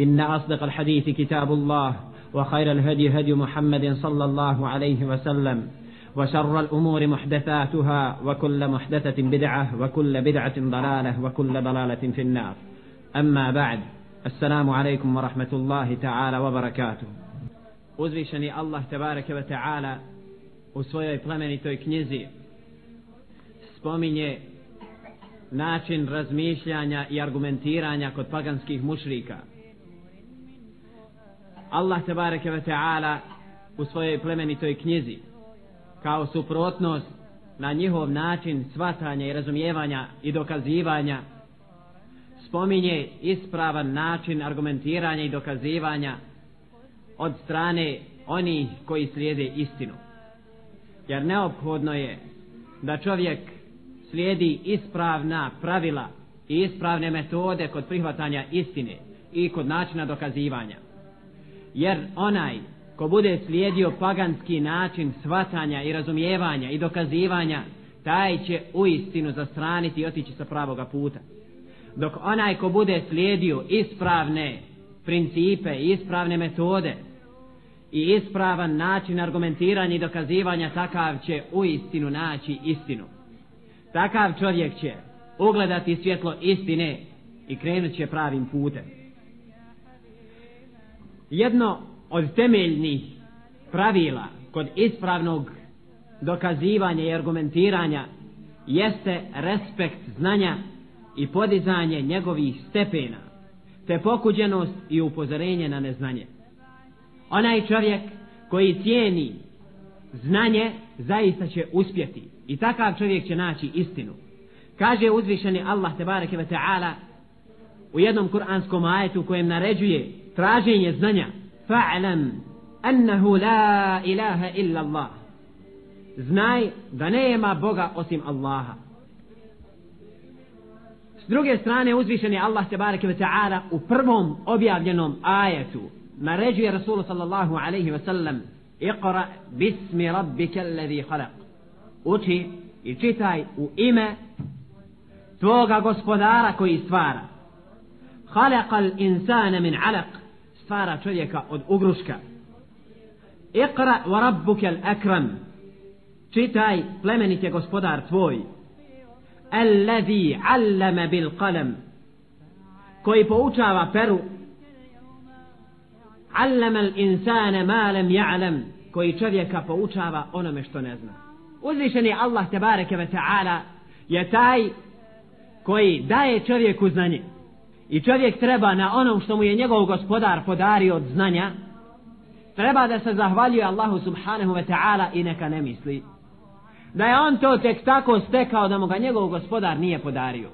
إن أصدق الحديث كتاب الله وخير الهدي هدي محمد صلى الله عليه وسلم وشر الأمور محدثاتها وكل محدثة بدعة وكل بدعة ضلالة وكل ضلالة في النار. أما بعد السلام عليكم ورحمة الله تعالى وبركاته. Uzvišeni Allah tebareke ve ta'ala u svojoj plemenitoj knjizi spominje način razmišljanja i argumentiranja kod paganskih mušrika. Allah tebareke ve ta'ala u svojoj plemenitoj knjizi kao suprotnost na njihov način svatanja i razumijevanja i dokazivanja spominje ispravan način argumentiranja i dokazivanja od strane oni koji slijede istinu. Jer neophodno je da čovjek slijedi ispravna pravila i ispravne metode kod prihvatanja istine i kod načina dokazivanja. Jer onaj ko bude slijedio paganski način svatanja i razumijevanja i dokazivanja, taj će u istinu zastraniti i otići sa pravoga puta. Dok onaj ko bude slijedio ispravne principe i ispravne metode i ispravan način argumentiranja i dokazivanja takav će u istinu naći istinu. Takav čovjek će ugledati svjetlo istine i krenut će pravim putem. Jedno od temeljnih pravila kod ispravnog dokazivanja i argumentiranja jeste respekt znanja i podizanje njegovih stepena, te pokuđenost i upozorenje na neznanje. Onaj čovjek koji cijeni znanje, zaista će uspjeti. I takav čovjek će naći istinu. Kaže uzvišeni Allah tebareke ve ta'ala u jednom kuranskom ajetu kojem naređuje traženje znanja. Fa'lam annahu la ilaha illa Allah. Znaj da nema Boga osim Allaha. S druge strane uzvišeni Allah tebareke ve ta'ala u prvom objavljenom ajetu naređuje Rasulu sallallahu alaihi ve sellem iqra bismi rabbike alladhi khalaq uči i čitaj u ime tvoga gospodara koji stvara خلق الإنسان insana min alaq stvara čovjeka od ugruška. Iqra wa rabbuka al akram čitaj plemenit je gospodar tvoj. Alladhi allama bil qalam koji poučava peru. Allama al-insana ma lam ya'lam. Koji čovjeka poučava onome što ne zna. Uzvišeni Allah tebareke ve ta'ala je taj koji daje čovjeku znanje i čovjek treba na onom što mu je njegov gospodar podario od znanja treba da se zahvaljuje Allahu subhanahu wa ta'ala i neka ne misli da je on to tek tako stekao da mu ga njegov gospodar nije podario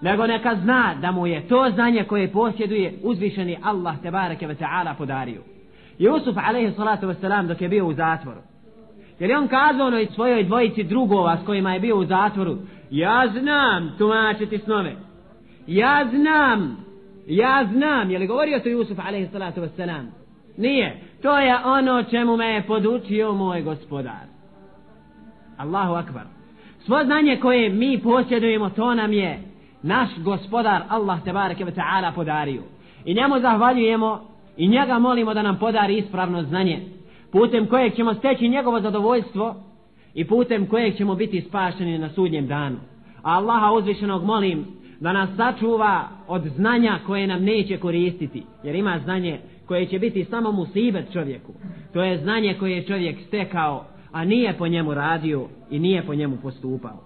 nego neka zna da mu je to znanje koje posjeduje uzvišeni Allah tebareke ve ta'ala podario. Jusuf alaihi salatu wasalam dok je bio u zatvoru. Jer je on kazao onoj svojoj dvojici drugova s kojima je bio u zatvoru, ja znam tumačiti snove. Ja znam, ja znam. Je li govorio to Jusuf alaihi salatu wasalam? Nije. To je ono čemu me je podučio moj gospodar. Allahu akbar. Svo znanje koje mi posjedujemo, to nam je naš gospodar Allah te bareke ve taala podario i njemu zahvaljujemo i njega molimo da nam podari ispravno znanje putem kojeg ćemo steći njegovo zadovoljstvo i putem kojeg ćemo biti spašeni na sudnjem danu a Allaha uzvišenog molim da nas sačuva od znanja koje nam neće koristiti jer ima znanje koje će biti samo musibet čovjeku. To je znanje koje je čovjek stekao, a nije po njemu radio i nije po njemu postupao.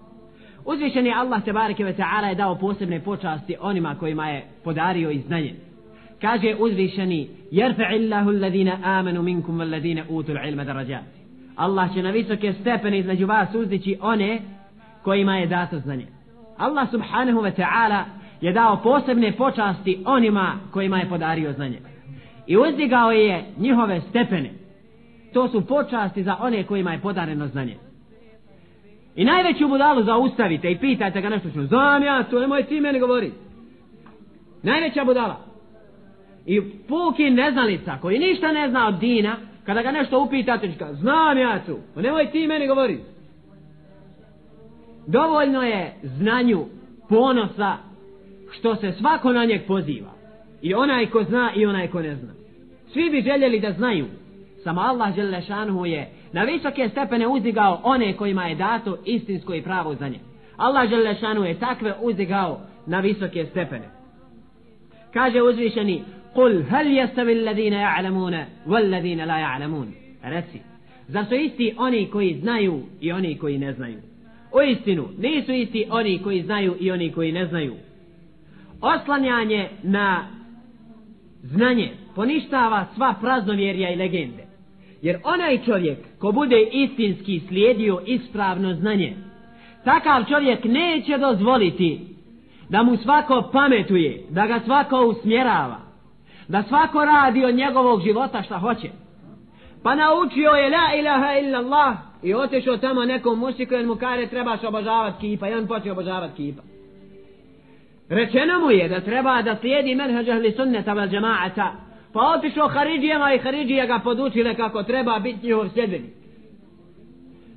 Uzvišen je Allah tebareke ve ta'ala je dao posebne počasti onima kojima je podario i znanje. Kaže uzvišeni, jerfa illahu alladhina amanu minkum walladhina utul ilma darajat. Allah će na visoke stepene između vas uzdići one kojima je dato znanje. Allah subhanahu wa ta'ala je dao posebne počasti onima kojima je podario znanje. I uzdigao je njihove stepene. To su počasti za one kojima je podareno znanje. I najveću budalu zaustavite i pitajte ga nešto što znam ja, to nemoj ti meni govori. Najveća budala. I puki neznalica koji ništa ne zna od dina, kada ga nešto upitate, kaže, znam ja tu, pa nemoj ti meni govori Dovoljno je znanju ponosa što se svako na njeg poziva. I onaj ko zna i onaj ko ne zna. Svi bi željeli da znaju. Samo Allah Želešanhu je na visoke stepene uzdigao one kojima je dato istinsko i pravo znanje. Allah Želešanhu je takve uzdigao na visoke stepene. Kaže uzvišeni, قل هل يستوي الذين يعلمون والذين لا يعلمون reci zar su isti oni koji znaju i oni koji ne znaju u istinu nisu isti oni koji znaju i oni koji ne znaju oslanjanje na znanje poništava sva praznovjerja i legende jer onaj čovjek ko bude istinski slijedio ispravno znanje takav čovjek neće dozvoliti da mu svako pametuje da ga svako usmjerava da svako radi od njegovog života šta hoće. Pa naučio je la ilaha illa Allah i otišao tamo nekom mušiku jer mu kare trebaš obožavati kipa i on počeo obožavati kipa. Rečeno mu je da treba da slijedi menheđ ahli sunneta vel džemaata pa otišao Haridijama i Haridija ga podučile kako treba biti njihov sljedbenik.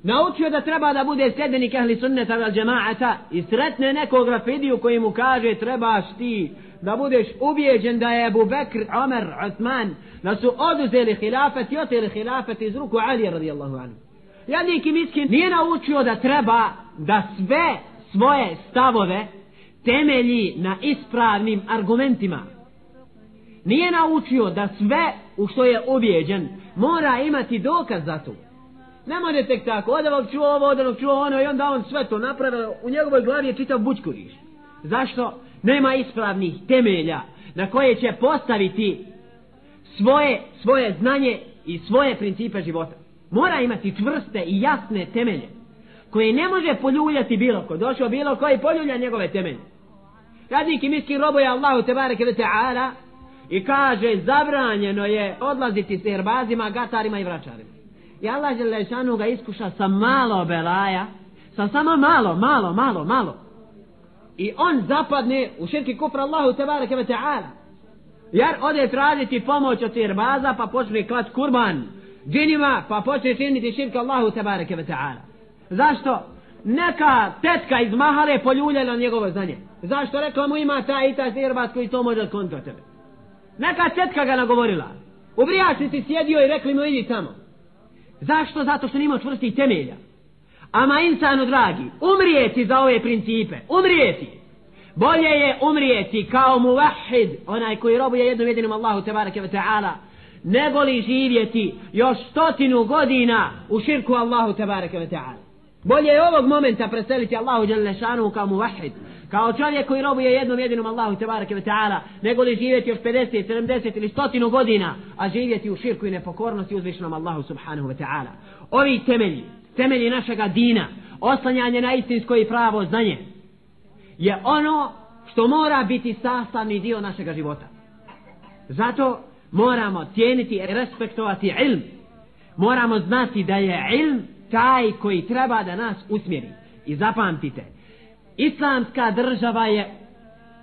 Naučio da treba da bude sljedbenik ahli sunneta vel džemaata i sretne nekog rafidiju koji mu kaže trebaš ti da budeš ubijeđen da je Abu Bekr, Omer, Osman, da su oduzeli hilafet i oteli hilafet iz ruku Ali radijallahu anhu. Jadnik i miskin nije naučio da treba da sve svoje stavove temelji na ispravnim argumentima. Nije naučio da sve u što je objeđen mora imati dokaz za to. Ne može tek tako, od ovog čuo ovo, od ovog čuo ono i onda on sve to napravio, u njegovoj glavi je čitav bučkuriš. Zašto? nema ispravnih temelja na koje će postaviti svoje, svoje znanje i svoje principe života. Mora imati čvrste i jasne temelje koje ne može poljuljati bilo ko. Došao bilo ko i poljulja njegove temelje. Radnik i miskin roboje Allahu tebareke ve ta'ala i kaže zabranjeno je odlaziti s herbazima, gatarima i vračarima. I Allah Želešanu ga iskuša sa malo belaja, sa samo malo, malo, malo, malo i on zapadne u širki kufra Allahu tebareke ve ta'ala jer ode tražiti pomoć od sirbaza pa počne klat kurban džinima pa počne činiti širka Allahu tebareke ve ta'ala. Zašto? neka tetka iz mahale poljuljala njegovo znanje. Zašto? Rekla mu ima ta i ta sirbaz koji to može kontra tebe. Neka tetka ga nagovorila. U brijačnici sjedio i rekli mu idi tamo. Zašto? zato što nima čvrstih temelja. Ama insanu dragi, umrijeti za ove principe, umrijeti. Bolje je umrijeti kao muvahid, onaj koji robuje jednom jedinom Allahu tebareke ve ta'ala, nego li živjeti još stotinu godina u širku Allahu tebareke ve ta'ala. Bolje je ovog momenta preseliti Allahu šanu kao muvahid, kao čovjek koji robuje jednom jedinom Allahu tebareke ve ta'ala, nego li živjeti još 50, 70 ili stotinu godina, a živjeti u širku i nepokornosti uzvišenom Allahu subhanahu ve ta'ala. Ovi temelji, temelji našega dina, oslanjanje na istinsko i pravo znanje, je ono što mora biti sastavni dio našega života. Zato moramo cijeniti i respektovati ilm. Moramo znati da je ilm taj koji treba da nas usmjeri. I zapamtite, islamska država je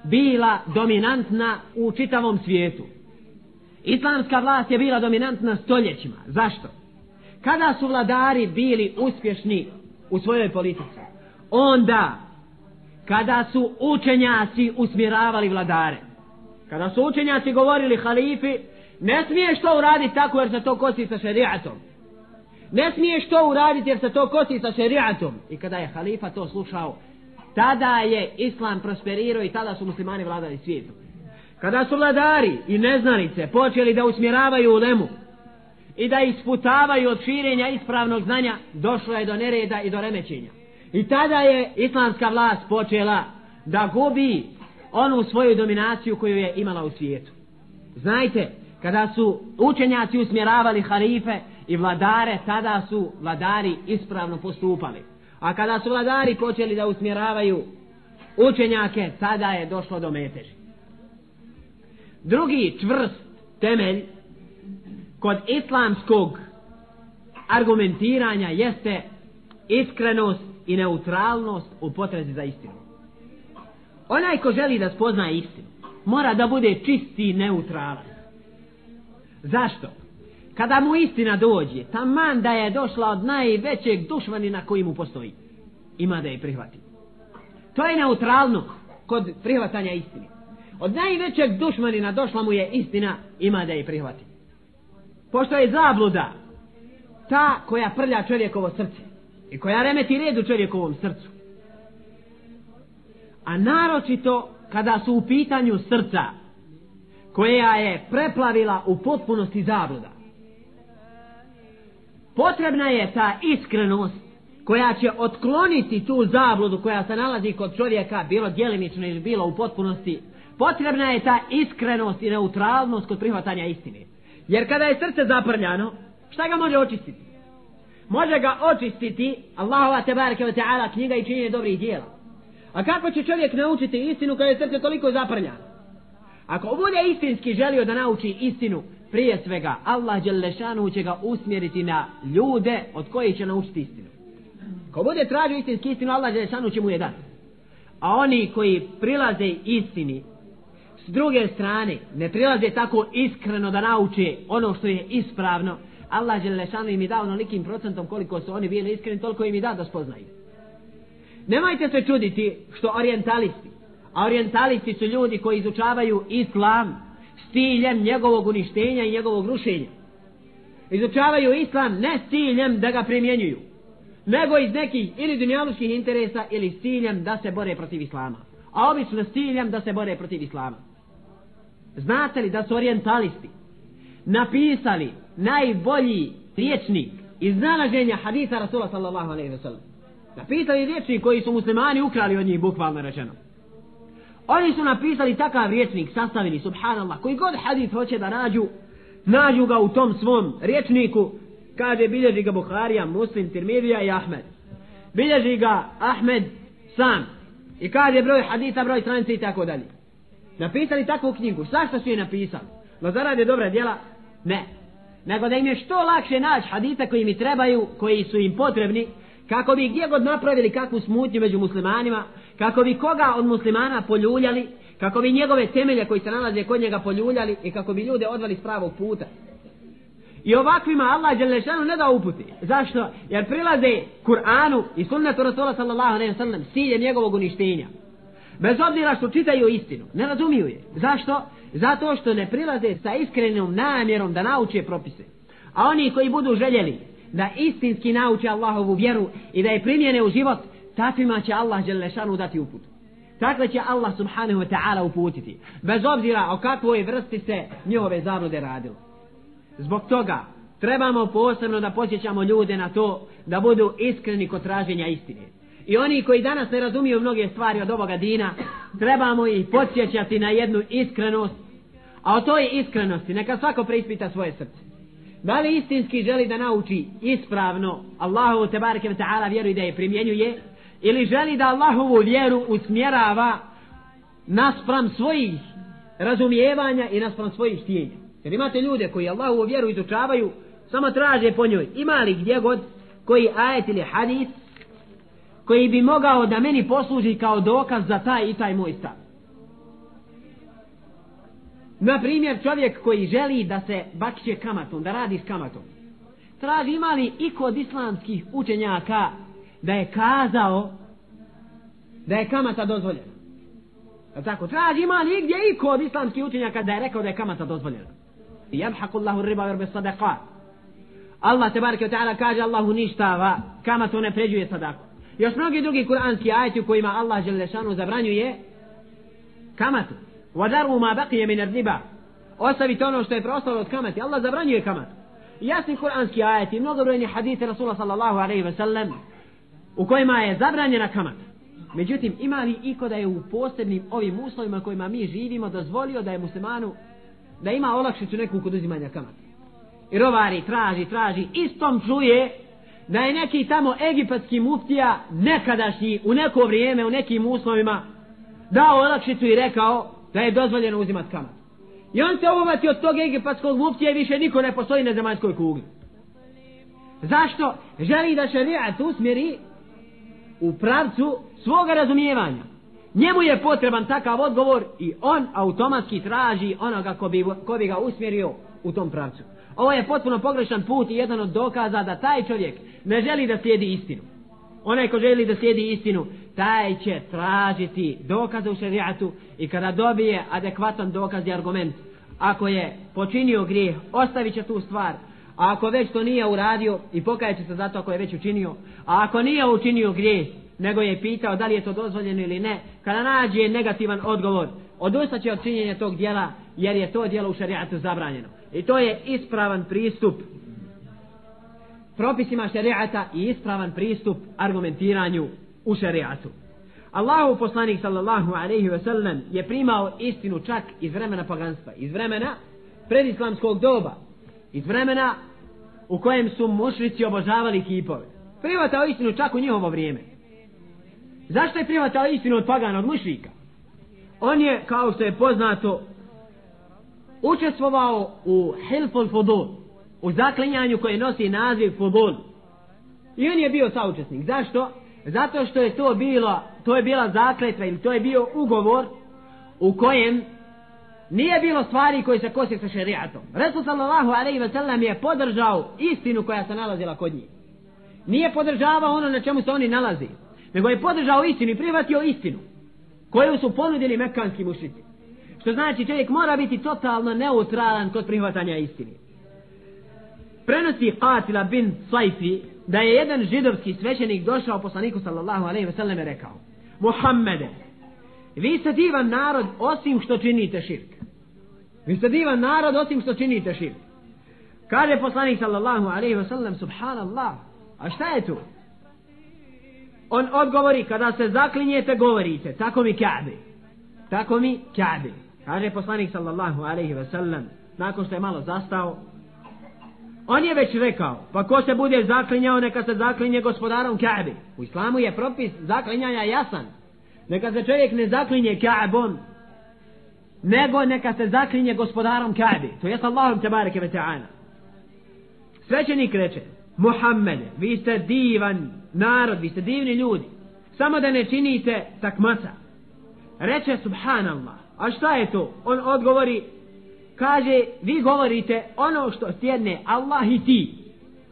bila dominantna u čitavom svijetu. Islamska vlast je bila dominantna stoljećima. Zašto? kada su vladari bili uspješni u svojoj politici onda kada su učenjaci usmjeravali vladare kada su učenjaci govorili halifi ne smiješ to uraditi tako jer se to kosi sa šerijatom ne smiješ to uraditi jer se to kosi sa šerijatom i kada je halifa to slušao tada je islam prosperirao i tada su muslimani vladali svijetom kada su vladari i neznanice počeli da usmjeravaju u lemu i da isputavaju od širenja ispravnog znanja, došlo je do nereda i do remećenja. I tada je islamska vlast počela da gubi onu svoju dominaciju koju je imala u svijetu. Znajte, kada su učenjaci usmjeravali harife i vladare, tada su vladari ispravno postupali. A kada su vladari počeli da usmjeravaju učenjake, tada je došlo do meteži. Drugi čvrst temelj kod islamskog argumentiranja jeste iskrenost i neutralnost u potrezi za istinu. Onaj ko želi da spozna istinu, mora da bude čisti i neutralan. Zašto? Kada mu istina dođe, taman da je došla od najvećeg dušmanina koji mu postoji, ima da je prihvati. To je neutralno kod prihvatanja istine. Od najvećeg dušmanina došla mu je istina, ima da je prihvati. Pošto je zabluda ta koja prlja čovjekovo srce i koja remeti red u čovjekovom srcu. A naročito kada su u pitanju srca koja je preplavila u potpunosti zabluda. Potrebna je ta iskrenost koja će otkloniti tu zabludu koja se nalazi kod čovjeka, bilo djelimično ili bilo u potpunosti. Potrebna je ta iskrenost i neutralnost kod prihvatanja istine. Jer kada je srce zaprljano, šta ga može očistiti? Može ga očistiti Allahova tebareke ve ta'ala knjiga i činjenje dobrih dijela. A kako će čovjek naučiti istinu kada je srce toliko zaprljano? Ako bude istinski želio da nauči istinu, prije svega Allah Đelešanu će ga usmjeriti na ljude od koji će naučiti istinu. Ko bude tražio istinski istinu, Allah Đelešanu će mu je dati. A oni koji prilaze istini, s druge strane, ne prilaze tako iskreno da nauče ono što je ispravno, Allah Đelešanu im je dao onolikim procentom koliko su oni bili iskreni, toliko im je dao da spoznaju. Nemojte se čuditi što orientalisti, a orientalisti su ljudi koji izučavaju islam s ciljem njegovog uništenja i njegovog rušenja. Izučavaju islam ne s ciljem da ga primjenjuju, nego iz nekih ili dunjaluških interesa ili s ciljem da se bore protiv islama. A obično s ciljem da se bore protiv islama. Znate li da su orientalisti napisali najbolji riječnik iznalaženja hadisa Rasula sallallahu alaihi wa sallam. Napisali riječnik koji su muslimani ukrali od njih bukvalno rečeno. Oni su napisali takav riječnik, sastavili, subhanallah, koji god hadis hoće da nađu, nađu ga u tom svom riječniku, kaže bilježi ga Buharija, Muslim, Tirmidija i Ahmed. Bilježi ga Ahmed sam. I kaže broj hadisa, broj stranice i tako dalje. Napisali takvu knjigu, zašto su je napisali? Da zarade dobra djela? Ne. Nego da im je što lakše naći hadisa koji mi trebaju, koji su im potrebni, kako bi gdje god napravili kakvu smutnju među muslimanima, kako bi koga od muslimana poljuljali, kako bi njegove temelje koji se nalaze kod njega poljuljali i kako bi ljude odvali s pravog puta. I ovakvima Allah Đelešanu ne da uputi. Zašto? Jer prilaze Kur'anu i sunnetu Rasula sallallahu alaihi wa sallam silje njegovog uništenja. Bez obzira što čitaju istinu, ne razumiju je. Zašto? Zato što ne prilaze sa iskrenom namjerom da nauče propise. A oni koji budu željeli da istinski nauče Allahovu vjeru i da je primjene u život, takvima će Allah Đelešanu dati uput. Takve će Allah subhanahu wa ta'ala uputiti. Bez obzira o kakvoj vrsti se njihove zablude radilo. Zbog toga trebamo posebno da posjećamo ljude na to da budu iskreni kod traženja istine. I oni koji danas ne razumiju mnoge stvari od ovoga dina, trebamo ih podsjećati na jednu iskrenost. A o toj iskrenosti neka svako preispita svoje srce. Da li istinski želi da nauči ispravno Allahu te bareke ve taala vjeru i da je primjenjuje ili želi da Allahovu vjeru usmjerava naspram svojih razumijevanja i naspram svojih htjenja. Jer imate ljude koji Allahovu vjeru izučavaju, samo traže po njoj. Ima li gdje god koji ajet ili hadis koji bi mogao da meni posluži kao dokaz za taj i taj moj stav. Na primjer, čovjek koji želi da se bakće kamatom, da radi s kamatom. Traži ima li i kod islamskih učenjaka da je kazao da je kamata dozvoljena. A tako, traži ima li gdje i kod islamskih učenjaka da je rekao da je kamata dozvoljena. I jabhaku Allahu riba verbe sadaka. Allah te barke ta'ala kaže Allahu ništava, kamatu ne pređuje sadaku. Još mnogi drugi kuranski ajeti u kojima Allah Želešanu zabranjuje kamatu. Vadaru ma baqije min riba. Ostavite ono što je preostalo od kamati. Allah zabranjuje kamat. Jasni kuranski ajeti, mnogobrojni hadite Rasula sallallahu alaihi ve sellem u kojima je zabranjena kamat. Međutim, ima li iko da je u posebnim ovim uslovima kojima mi živimo dozvolio da je muslimanu da ima olakšicu neku kod uzimanja kamata? I rovari, traži, traži, istom čuje da je neki tamo egipatski muftija nekadašnji u neko vrijeme, u nekim uslovima dao olakšicu i rekao da je dozvoljeno uzimati kamat. I on se obavati od tog egipatskog muftija i više niko ne postoji na zemaljskoj kugli. Zašto? Želi da šarijat usmjeri u pravcu svoga razumijevanja. Njemu je potreban takav odgovor i on automatski traži onoga ko bi, ko bi ga usmjerio u tom pravcu. Ovo je potpuno pogrešan put i jedan od dokaza da taj čovjek ne želi da slijedi istinu. Onaj ko želi da slijedi istinu, taj će tražiti dokaze u šerijatu i kada dobije adekvatan dokaz i argument, ako je počinio grijeh, ostavit će tu stvar, a ako već to nije uradio i pokaje se zato ako je već učinio, a ako nije učinio grijeh, nego je pitao da li je to dozvoljeno ili ne, kada nađe negativan odgovor, odustaće od činjenja tog dijela, jer je to dijelo u šarijatu zabranjeno. I to je ispravan pristup propisima šarijata i ispravan pristup argumentiranju u šarijatu. Allahu poslanik sallallahu alaihi ve sellem je primao istinu čak iz vremena paganstva, iz vremena predislamskog doba, iz vremena u kojem su mušrici obožavali kipove. Privatao istinu čak u njihovo vrijeme. Zašto je privatao istinu od pagana, od mušrika? On je, kao što je poznato, učestvovao u Hilful Fudul, u zaklinjanju koje nosi naziv Fudul. I on je bio saučesnik. Zašto? Zato što je to bilo, to je bila zakletva ili to je bio ugovor u kojem nije bilo stvari koje se kose sa šerijatom. Resul sallallahu alaihi ve sellem je podržao istinu koja se nalazila kod njih. Nije podržavao ono na čemu se oni nalazi, nego je podržao istinu i prihvatio istinu koju su ponudili mekanski mušici. Što znači čovjek mora biti totalno neutralan kod prihvatanja istine. Prenosi Qatila bin Saifi da je jedan židovski svećenik došao poslaniku sallallahu alejhi ve selleme rekao: Muhammede, vi ste divan narod osim što činite širk. Vi ste divan narod osim što činite širk. Kaže poslanik sallallahu alejhi ve sellem subhanallah. A šta je tu? On odgovori kada se zaklinjete govorite tako mi Ka'be. Tako mi Ka'be. Kaže poslanik sallallahu alejhi ve sellem nakon što je malo zastao On je već rekao, pa ko se bude zaklinjao, neka se zaklinje gospodarom Ka'be. U islamu je propis zaklinjanja jasan. Neka se čovjek ne zaklinje Ka'bom, nego neka se zaklinje gospodarom Kaabe, To jest Allahom tebareke ve ta'ala. Svećenik reče, Muhammede, vi ste divan narod, vi ste divni ljudi. Samo da ne činite takmaca. Reče, subhanallah. A šta je to? On odgovori, kaže, vi govorite ono što stjedne Allah i ti.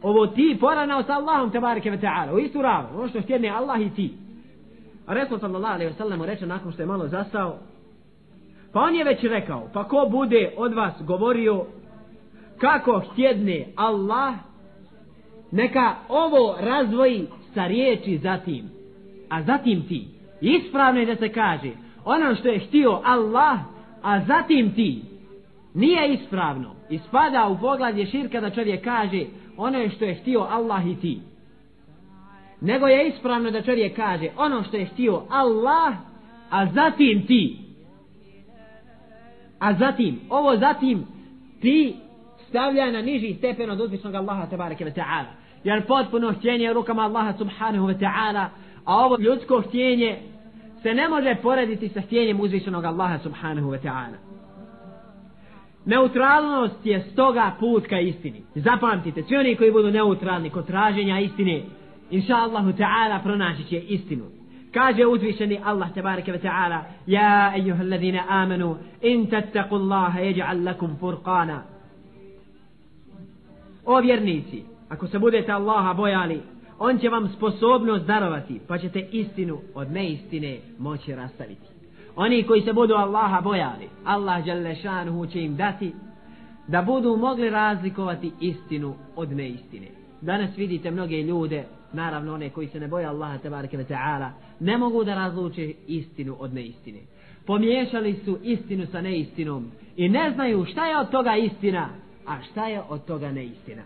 Ovo ti poranao sa Allahom tebareke ve ta'ala. U istu ravu. Ono što stjedne Allah i ti. A Resul sallallahu alaihi wa sallam reče nakon što je malo zastao. Pa on je već rekao, pa ko bude od vas govorio kako htjedne Allah, neka ovo razvoji sa riječi zatim. A zatim ti. Ispravno je da se kaže, ono što je htio Allah, a zatim ti nije ispravno. Ispada u poglavlje širka da čovjek kaže ono što je htio Allah i ti. Nego je ispravno da čovjek kaže ono što je htio Allah, a zatim ti. A zatim, ovo zatim ti stavlja na niži stepen od uzvišnog Allaha tabaraka ve ta'ala. Jer potpuno htjenje rukama Allaha subhanahu wa ta'ala, a ovo ljudsko htjenje se ne može porediti sa htjenjem uzvišenog Allaha subhanahu wa ta'ala. Neutralnost je stoga put ka istini. Zapamtite, svi oni koji budu neutralni kod traženja istine, inša Allahu ta'ala pronaći će istinu. Kaže uzvišeni Allah tabaraka ve ta'ala, Ja ejuha allazina amanu, in tattaku Allaha jeđa'al lakum furqana. O vjernici, ako se budete Allaha bojali, on će vam sposobnost darovati, pa ćete istinu od neistine moći rastaviti. Oni koji se budu Allaha bojali, Allah Đalešanuhu će im dati da budu mogli razlikovati istinu od neistine. Danas vidite mnoge ljude, naravno one koji se ne boje Allaha tabaraka ve ta'ala, ne mogu da razluče istinu od neistine. pomiješali su istinu sa neistinom i ne znaju šta je od toga istina a šta je od toga neistina.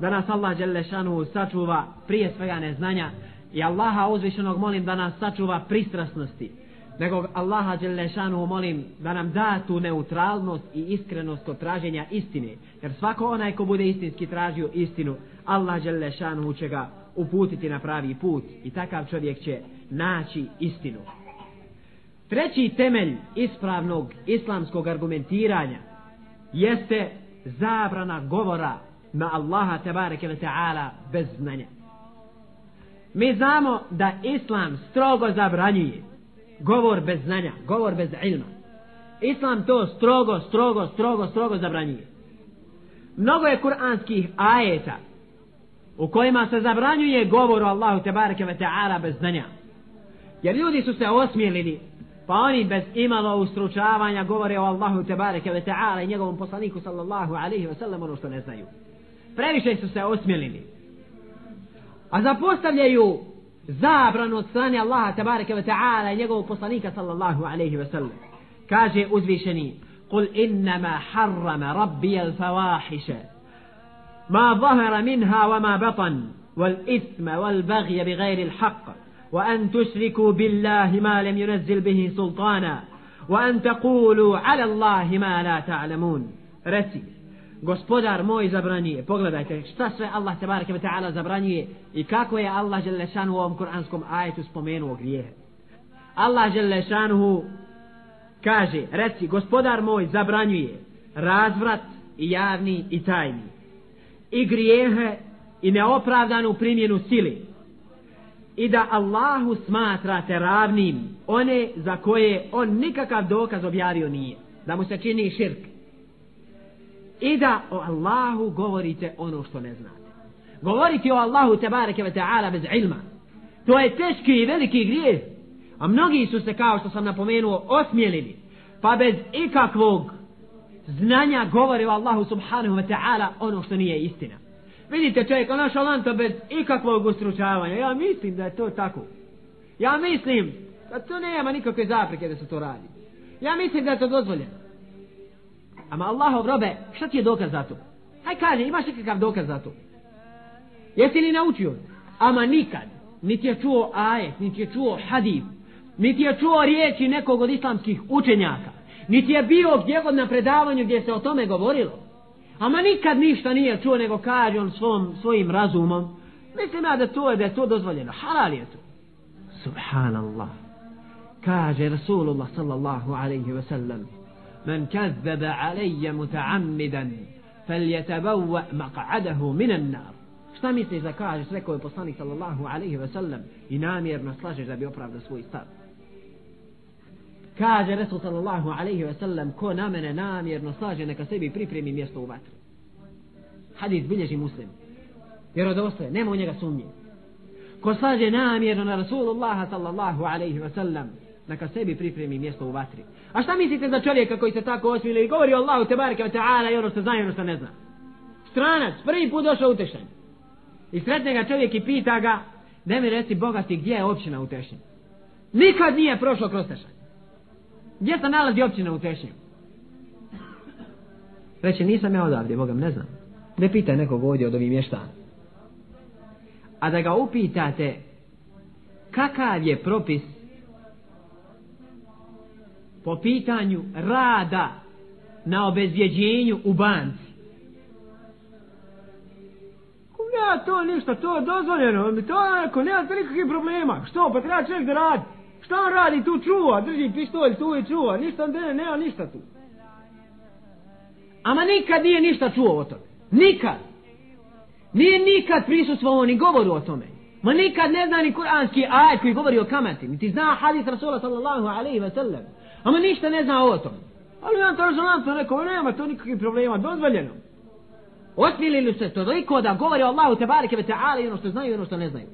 Da nas Allah Đelešanu sačuva prije svega neznanja i Allaha uzvišenog molim da nas sačuva pristrasnosti. Nego Allaha Đelešanu molim da nam da tu neutralnost i iskrenost od traženja istine. Jer svako onaj ko bude istinski tražio istinu Allah Đelešanu će ga uputiti na pravi put i takav čovjek će naći istinu treći temelj ispravnog islamskog argumentiranja jeste zabrana govora na Allaha tebareke ve ta'ala bez znanja mi znamo da islam strogo zabranjuje govor bez znanja, govor bez ilma. Islam to strogo, strogo, strogo, strogo zabranjuje. Mnogo je kuranskih ajeta u kojima se zabranjuje govor o Allahu tebareke ve ta'ala bez znanja. Jer ljudi su se osmijelili, pa oni bez imalo ustručavanja govore o Allahu tebareke ve ta'ala i njegovom poslaniku sallallahu alaihi ve sellem ono što ne znaju. Previše su se osmijelili. A zapostavljaju zabranu od strane Allaha tabaraka wa ta'ala i njegovog poslanika sallallahu alaihi wa sallam kaže uzvišeni قل إنما حرم ربي الفواحش ما ظهر منها وما بطن والإثم والبغي بغير الحق وأن تشركوا بالله ما لم ينزل به سلطانا وأن تقولوا على الله ما لا تعلمون رسي gospodar moj zabranjuje. Pogledajte šta sve Allah te bareke taala zabranjuje i kako je Allah dželle u ovom kuranskom ajetu spomenuo grijehe. Allah dželle kaže: "Reci, gospodar moj zabranjuje razvrat i javni i tajni i grijehe i neopravdanu primjenu sili i da Allahu smatrate ravnim one za koje on nikakav dokaz objavio nije da mu se čini širk i da o Allahu govorite ono što ne znate. Govoriti o Allahu tebareke ve ta'ala bez ilma. To je teški i veliki grijeh. A mnogi su se, kao što sam napomenuo, osmijelili. Pa bez ikakvog znanja govori o Allahu subhanahu wa ta'ala ono što nije istina. Vidite čovjek, ono što bez ikakvog ustručavanja. Ja mislim da je to tako. Ja mislim da to nema nikakve zapreke da se to radi. Ja mislim da je to dozvoljeno. Ama Allahov robe, šta ti je dokaz za to? Aj kaže, imaš nekakav dokaz za to? Jesi li naučio? Ama nikad. Niti je čuo ajet, niti je čuo hadib, niti je čuo riječi nekog od islamskih učenjaka, niti je bio gdje god na predavanju gdje se o tome govorilo. Ama nikad ništa nije čuo, nego kaže on svom, svojim razumom. Mislim ja da to je, da je to dozvoljeno. Halal je to. Subhanallah. Kaže Rasulullah sallallahu alaihi ve sellem. Men kazzebe alaije muta'ammidan, fel je tebavve maka'adahu minan nar. Šta misliš da kažeš, rekao je poslanik sallallahu alaihi ve sellem, i namjerno slažeš da bi opravda svoj stav. Kaže Resul sallallahu alaihi ve sellem ko na mene namjerno slaže neka sebi pripremi mjesto u vatru. Hadis bilježi muslim. Jer od ostaje, nema u njega sumnje. Ko slaže namjerno na Rasulullah sallallahu alaihi ve sellem neka sebi pripremi mjesto u vatri. A šta mislite za čovjeka koji se tako osmili i govori Allahu te bareke ta'ala i ono što zna i ono što ne zna? Stranac, prvi put došao utešen. I sretne ga čovjek i pita ga, da mi reci bogati gdje je općina utešen. Nikad nije prošlo kroz Tešanj. Gdje se nalazi općina u Tešnju? Reče, nisam ja odavdje, Bogam, ne znam. Ne pita nekog ovdje od ovih mještana. A da ga upitate, kakav je propis po pitanju rada na obezvjeđenju u banci. Ja to ništa, to je dozvoljeno, to je neko, nema nikakvih problema. Što, pa treba čovjek da radi. Šta on radi, tu čuva, drži pištolj, tu i čuva, ništa on dene, nema ništa tu. Ama nikad nije ništa čuo o tome. Nikad. Nije nikad prisustvovao ni govoru o tome. Ma nikad ne zna ni kuranski ajet koji govori o kamati. Niti zna hadis Rasula sallallahu alaihi wa sallam. Ama ništa ne zna o tome. Ali on to rezonantno rekao, nema to nikakvih problema, dozvoljeno. Osmilili se to toliko da govori o Allahu te bareke ve ta'ala i ono što znaju i ono što ne znaju.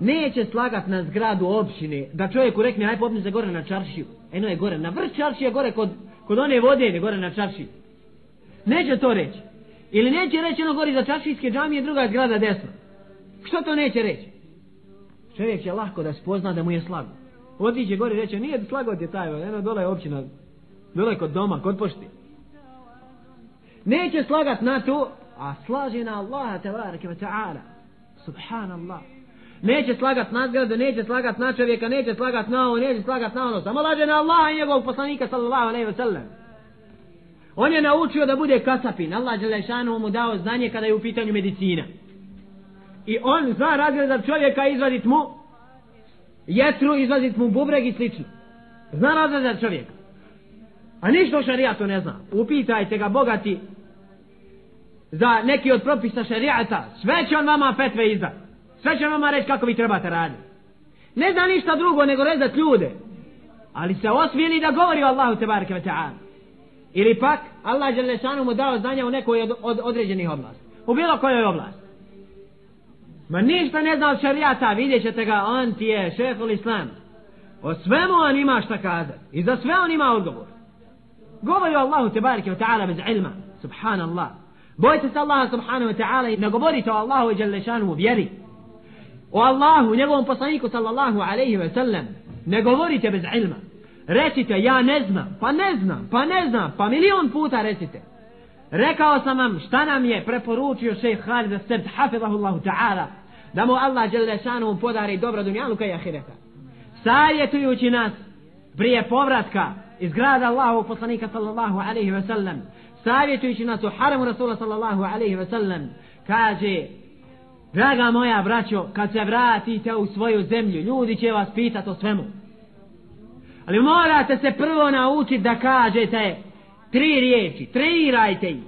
Neće slagat na zgradu općine da čovjeku rekne aj popni se gore na čaršiju. Eno je gore na vrh čaršije gore kod, kod one vode gore na čaršiji Neće to reći. Ili neće reći ono gori za čaršijske džamije druga zgrada desno. Što to neće reći? Čovjek će lahko da spozna da mu je slago Otiće gore i reče, nije slago ti taj, eno dole je općina, dole kod doma, kod pošti. Neće slagat na to, a slaže na Allaha tabaraka wa ta'ala. Subhanallah. Neće slagat na zgradu, neće slagat na čovjeka, neće slagat na ovo, neće slagat na ono. Samo laže na Allaha i njegovog poslanika sallallahu alaihi wa sallam. On je naučio da bude kasapin. Allah Đelešanu mu dao znanje kada je u pitanju medicina. I on zna razgledat čovjeka izvadit mu jetru, izvadit mu bubreg i slično. Zna razgledat čovjeka. A ništa o šarijatu ne zna. Upitajte ga bogati za neki od propisa šarijata. Sve će on vama petve izdati. Sve će vama reći kako vi trebate raditi. Ne zna ništa drugo nego rezat ljude. Ali se osvijeli da govori o Allahu tebareke ve ta'ala. Ili pak Allah je lešanu mu dao znanja u nekoj od, od određenih oblasti. U bilo kojoj oblasti. Ma ništa ne zna od šarijata, vidjet ćete ga, on ti je šeful islam. O svemu on ima šta kazati. I za sve on ima odgovor. Govori o Allahu te barke ta'ala bez ilma. Subhanallah. Bojte se Allaha subhanahu wa ta'ala i ne govorite o Allahu i Đalešanu u vjeri. O Allahu, njegovom poslaniku sallallahu alaihi ve sellem, Ne govorite bez ilma. Recite, ja ne znam, pa ne znam, pa ne znam, pa milion puta recite. Rekao sam vam šta nam je preporučio šejh Halid Sebt, hafidahullahu ta'ala, da mu Allah žele šanu podari dobro dunjaluka i ahireta. Savjetujući nas prije povratka iz grada Allahovog poslanika sallallahu alaihi ve sellem, savjetujući nas u haramu Rasula sallallahu alaihi ve sellem, kaže, draga moja braćo, kad se vratite u svoju zemlju, ljudi će vas pitati o svemu. Ali morate se prvo naučiti da kažete tri riječi, trenirajte ih.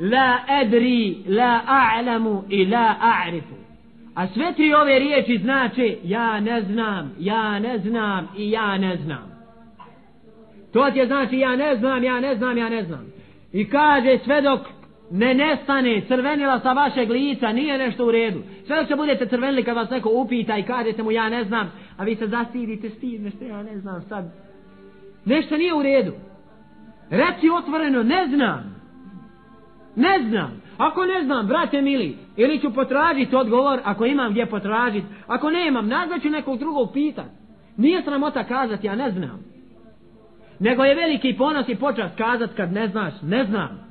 La edri, la a'lamu i la a'rifu. A sve tri ove riječi znači ja ne znam, ja ne znam i ja ne znam. To ti je znači ja ne znam, ja ne znam, ja ne znam. I kaže sve dok ne nestane crvenila sa vašeg lica, nije nešto u redu. Sve dok se budete crvenili kad vas neko upita i kažete mu ja ne znam, a vi se zastidite, stidnete, ja ne znam sad. Nešto nije u redu. Reci otvoreno, ne znam. Ne znam. Ako ne znam, brate mili, ili ću potražiti odgovor, ako imam gdje potražiti, ako ne imam, nazvaću nekog drugog pitat. Nije sramota kazati, ja ne znam. Nego je veliki ponos i počast kazat kad ne znaš, ne znam.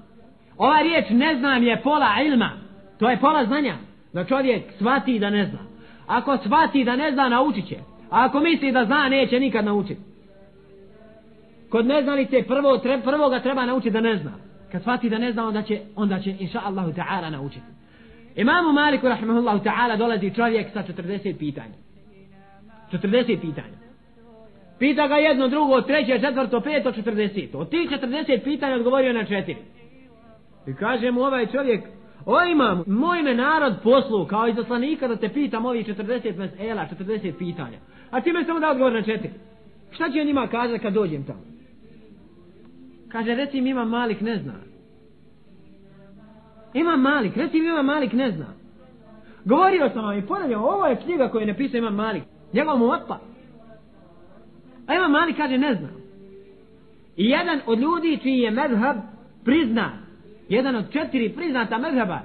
Ova riječ ne znam je pola ilma. To je pola znanja. Da čovjek shvati da ne zna. Ako shvati da ne zna, naučit će. A ako misli da zna, neće nikad naučiti. Kod neznalice prvo, tre, prvo ga treba naučiti da ne zna. Kad shvati da ne zna, onda će, onda će inša Allahu ta'ala naučiti. Imamu Maliku, rahmehullahu ta'ala, dolazi čovjek sa 40 pitanja. 40 pitanja. Pita ga jedno, drugo, treće, četvrto, peto, 40. Od tih 40 pitanja odgovorio na četiri. I kaže mu ovaj čovjek, o imam, moj me narod poslu kao izaslanika da te pitam ovih 40 mesela, 40 pitanja. A ti me samo da odgovor na četiri. Šta će on njima kazati kad dođem tamo? Kaže, reci mi imam malik ne zna. Imam malik, reci mi imam malik ne zna. Govorio sam vam i ponavljam, ovo je knjiga koju je napisao imam malik. Njegov mu otpa. A imam malik kaže ne znam. I jedan od ljudi čiji je medhab priznat jedan od četiri priznata mezheba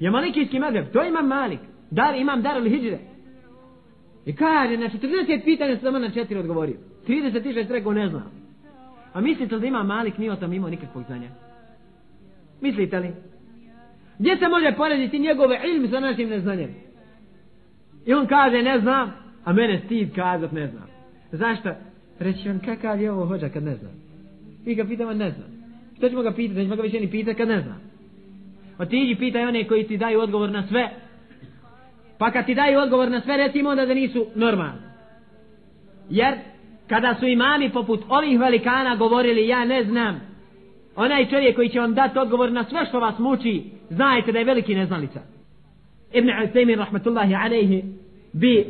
je malikijski mezheb. to imam malik. Dar, imam dar ili hijđre i kaže na 40 pitanja samo na četiri odgovorio. 36 rekao ne znam. A mislite li da ima malik? Nije o tom imao nikakvog znanja. Mislite li? Gdje se može porediti njegove ilmi sa našim neznanjem? I on kaže ne znam. A mene stid kazat ne znam. Zašto? Reći on kakav je ovo hođa kad ne znam. I ga pitamo ne znam? Što ćemo ga pitati? Nećemo ga više ni pitati kad ne zna. Otiđi pitaj one koji ti daju odgovor na sve. Pa kad ti daju odgovor na sve, recimo onda da nisu normalni. Jer kada su imami poput ovih velikana govorili ja ne znam, onaj čovjek koji će vam dati odgovor na sve što vas muči, znajte da je veliki neznalica. Ibn Al-Taymin rahmatullahi alaihi bi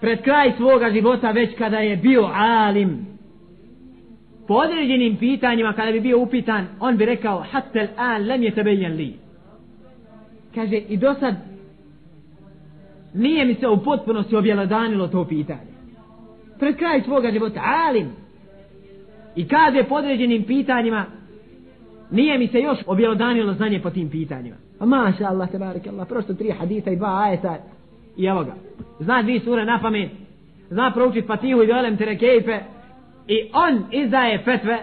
pred kraj svoga života već kada je bio alim po određenim pitanjima kada bi bio upitan on bi rekao hatta an lam yatabayyan li. Kaže i do sad nije mi se u potpunosti objelodanilo to pitanje. Pred kraj svoga života alim. I kaže po određenim pitanjima nije mi se još objelodanilo znanje po tim pitanjima. A maša Allah tebarek Allah prosto tri hadita i dva ajeta i evo ga. Zna dvije sure na pamet zna proučiti Fatihu i Dolem Terekejpe i on izdaje fetve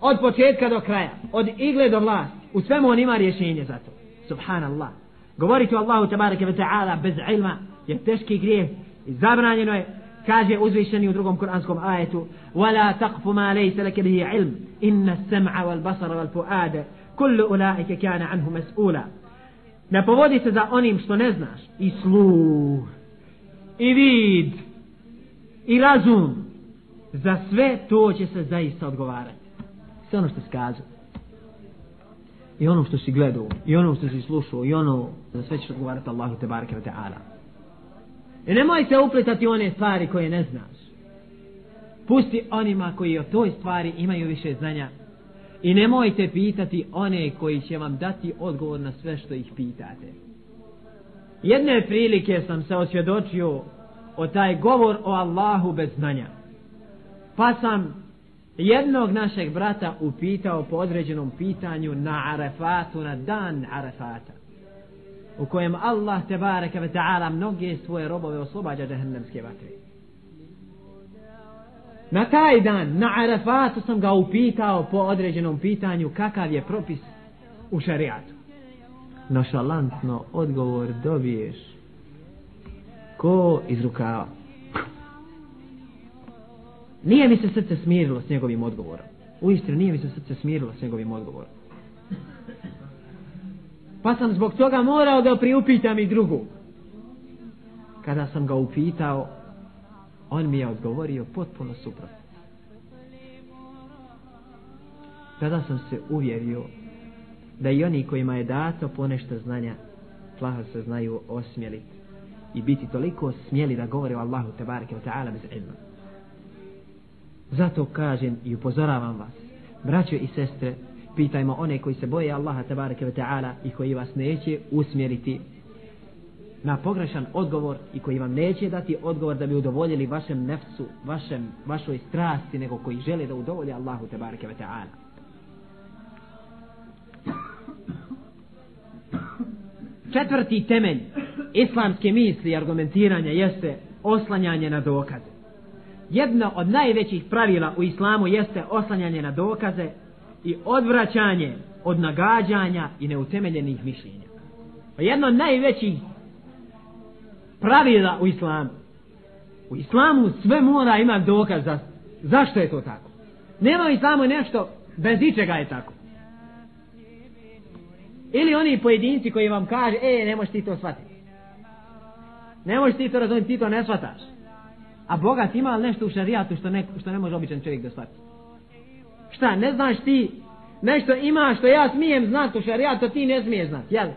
od početka do kraja, od igle do vlasti. U svemu on ima rješenje za to. Subhanallah. Govoriti o Allahu tabaraka wa ta'ala bez ilma je teški grijeh i zabranjeno je kaže uzvišeni u drugom kuranskom ajetu وَلَا تَقْفُ مَا لَيْسَ لَكَ بِهِ عِلْمٍ إِنَّ السَّمْعَ وَالْبَصَرَ وَالْفُؤَادَ كُلُّ أُولَٰئِكَ كَانَ عَنْهُ مَسْئُولًا Ne povodi se za onim što ne znaš i sluh i vid i razum za sve to će se zaista odgovarati. Sve ono što si kazao. I ono što si gledao i ono što si slušao i ono za sve ćeš odgovarati Allahu te barake ta'ala. E I nemoj se upletati one stvari koje ne znaš. Pusti onima koji o toj stvari imaju više znanja. I nemojte pitati one koji će vam dati odgovor na sve što ih pitate. Jedne prilike sam se osvjedočio o taj govor o Allahu bez znanja pa sam jednog našeg brata upitao po određenom pitanju na Arefatu, na dan Arefata u kojem Allah te bareke ve ta'ala mnoge svoje robove oslobađa džehennemske vatre na taj dan na Arefatu sam ga upitao po određenom pitanju kakav je propis u šariatu. nošalantno odgovor dobiješ ko iz rukava Nije mi se srce smirilo s njegovim odgovorom. U istinu, nije mi se srce smirilo s njegovim odgovorom. Pa sam zbog toga morao da priupitam i drugu. Kada sam ga upitao, on mi je odgovorio potpuno suprotno. Tada sam se uvjerio da i oni kojima je dato ponešto znanja, plaho se znaju osmjeliti i biti toliko smjeli da govore o Allahu tebareke wa ta'ala bez ilma. Zato kažem i upozoravam vas, braćo i sestre, pitajmo one koji se boje Allaha tabaraka wa ta'ala i koji vas neće usmjeriti na pogrešan odgovor i koji vam neće dati odgovor da bi udovoljili vašem nefsu, vašem, vašoj strasti, nego koji žele da udovolje Allahu tabaraka wa ta'ala. Četvrti temelj islamske misli i argumentiranja jeste oslanjanje na dokaze jedno od najvećih pravila u islamu jeste oslanjanje na dokaze i odvraćanje od nagađanja i neutemeljenih mišljenja. Pa jedno od najvećih pravila u islamu. U islamu sve mora ima dokaz za, zašto je to tako. Nema u islamu nešto bez ičega je tako. Ili oni pojedinci koji vam kaže, e, ne možeš ti to shvatiti. Ne možeš ti to razumjeti, ti to ne shvataš. A bogat ima li nešto u šarijatu što ne, što ne može običan čovjek da shvati? Šta, ne znaš ti nešto ima što ja smijem znati u šarijatu, ti ne smije znati, jel?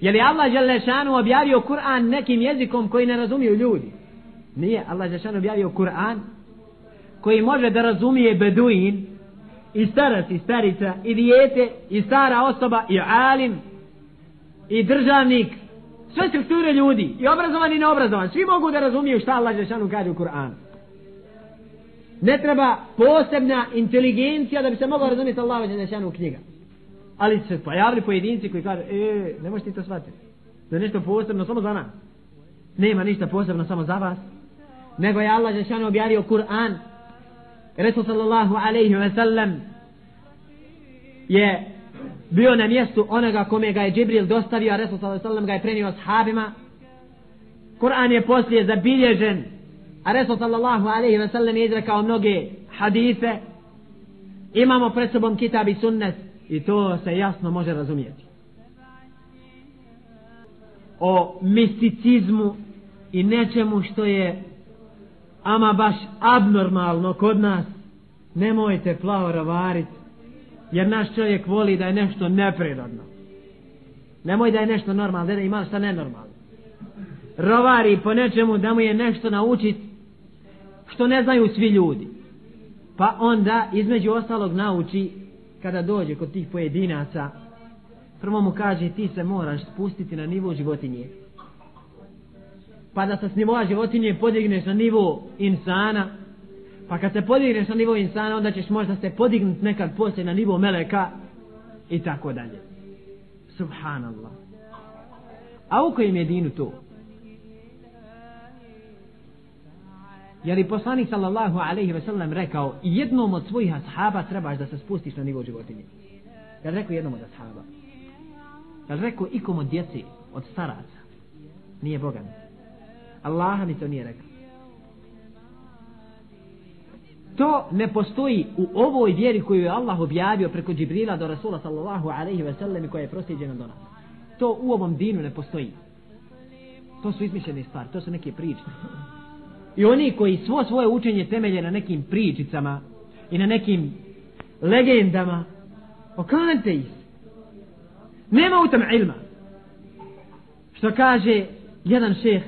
Je li Allah Želešanu objavio Kur'an nekim jezikom koji ne razumiju ljudi? Nije, Allah Želešanu objavio Kur'an koji može da razumije beduin i starac i starica i dijete i stara osoba i alim i državnik sve strukture ljudi i obrazovan i neobrazovan svi mogu da razumiju šta Allah Žešanu kaže u Kur'anu. Ne treba posebna inteligencija da bi se mogla razumjeti Allah Žešanu u knjiga. Ali se pojavili pojedinci koji kažu e, ne možete to shvatiti. Da je nešto posebno samo za nas. Nema ništa posebno samo za vas. Nego je Allah Žešanu objavio Kur'an. Resul sallallahu alaihi wa sallam je bio na mjestu onoga kome ga je Džibril dostavio, a Resul sallallahu ga je prenio sahabima. Kur'an je poslije zabilježen, a Resul sallallahu alaihi wa sallam je izrekao mnoge hadise. Imamo pred sobom kitab i sunnet i to se jasno može razumijeti. O misticizmu i nečemu što je ama baš abnormalno kod nas nemojte plavo ravariti Jer naš čovjek voli da je nešto neprirodno. Nemoj da je nešto normalno, da ima šta nenormalno. Rovari po nečemu da mu je nešto naučit što ne znaju svi ljudi. Pa onda između ostalog nauči kada dođe kod tih pojedinaca prvo mu kaže ti se moraš spustiti na nivo životinje. Pa da se s nivoa životinje podigneš na nivo insana Pa kad se podigneš na nivo insana, onda ćeš možda se podignuti nekad poslije na nivo meleka i tako dalje. Subhanallah. A u kojem je dinu to? Jer i poslanik sallallahu alaihi ve sellem rekao jednom od svojih ashaba trebaš da se spustiš na nivo životinje? Je rekao jednom od ashaba? Je rekao ikom od djeci, od staraca? Nije Boga mi. Allaha mi to nije rekao. To ne postoji u ovoj vjeri koju je Allah objavio preko Džibrila do Rasula sallallahu alaihi ve sellem i koja je prosjeđena do nas. To u ovom dinu ne postoji. To su izmišljene stvari, to su neke priče. I oni koji svo svoje učenje temelje na nekim pričicama i na nekim legendama, okanite ih. Nema u tom ilma. Što kaže jedan šeh,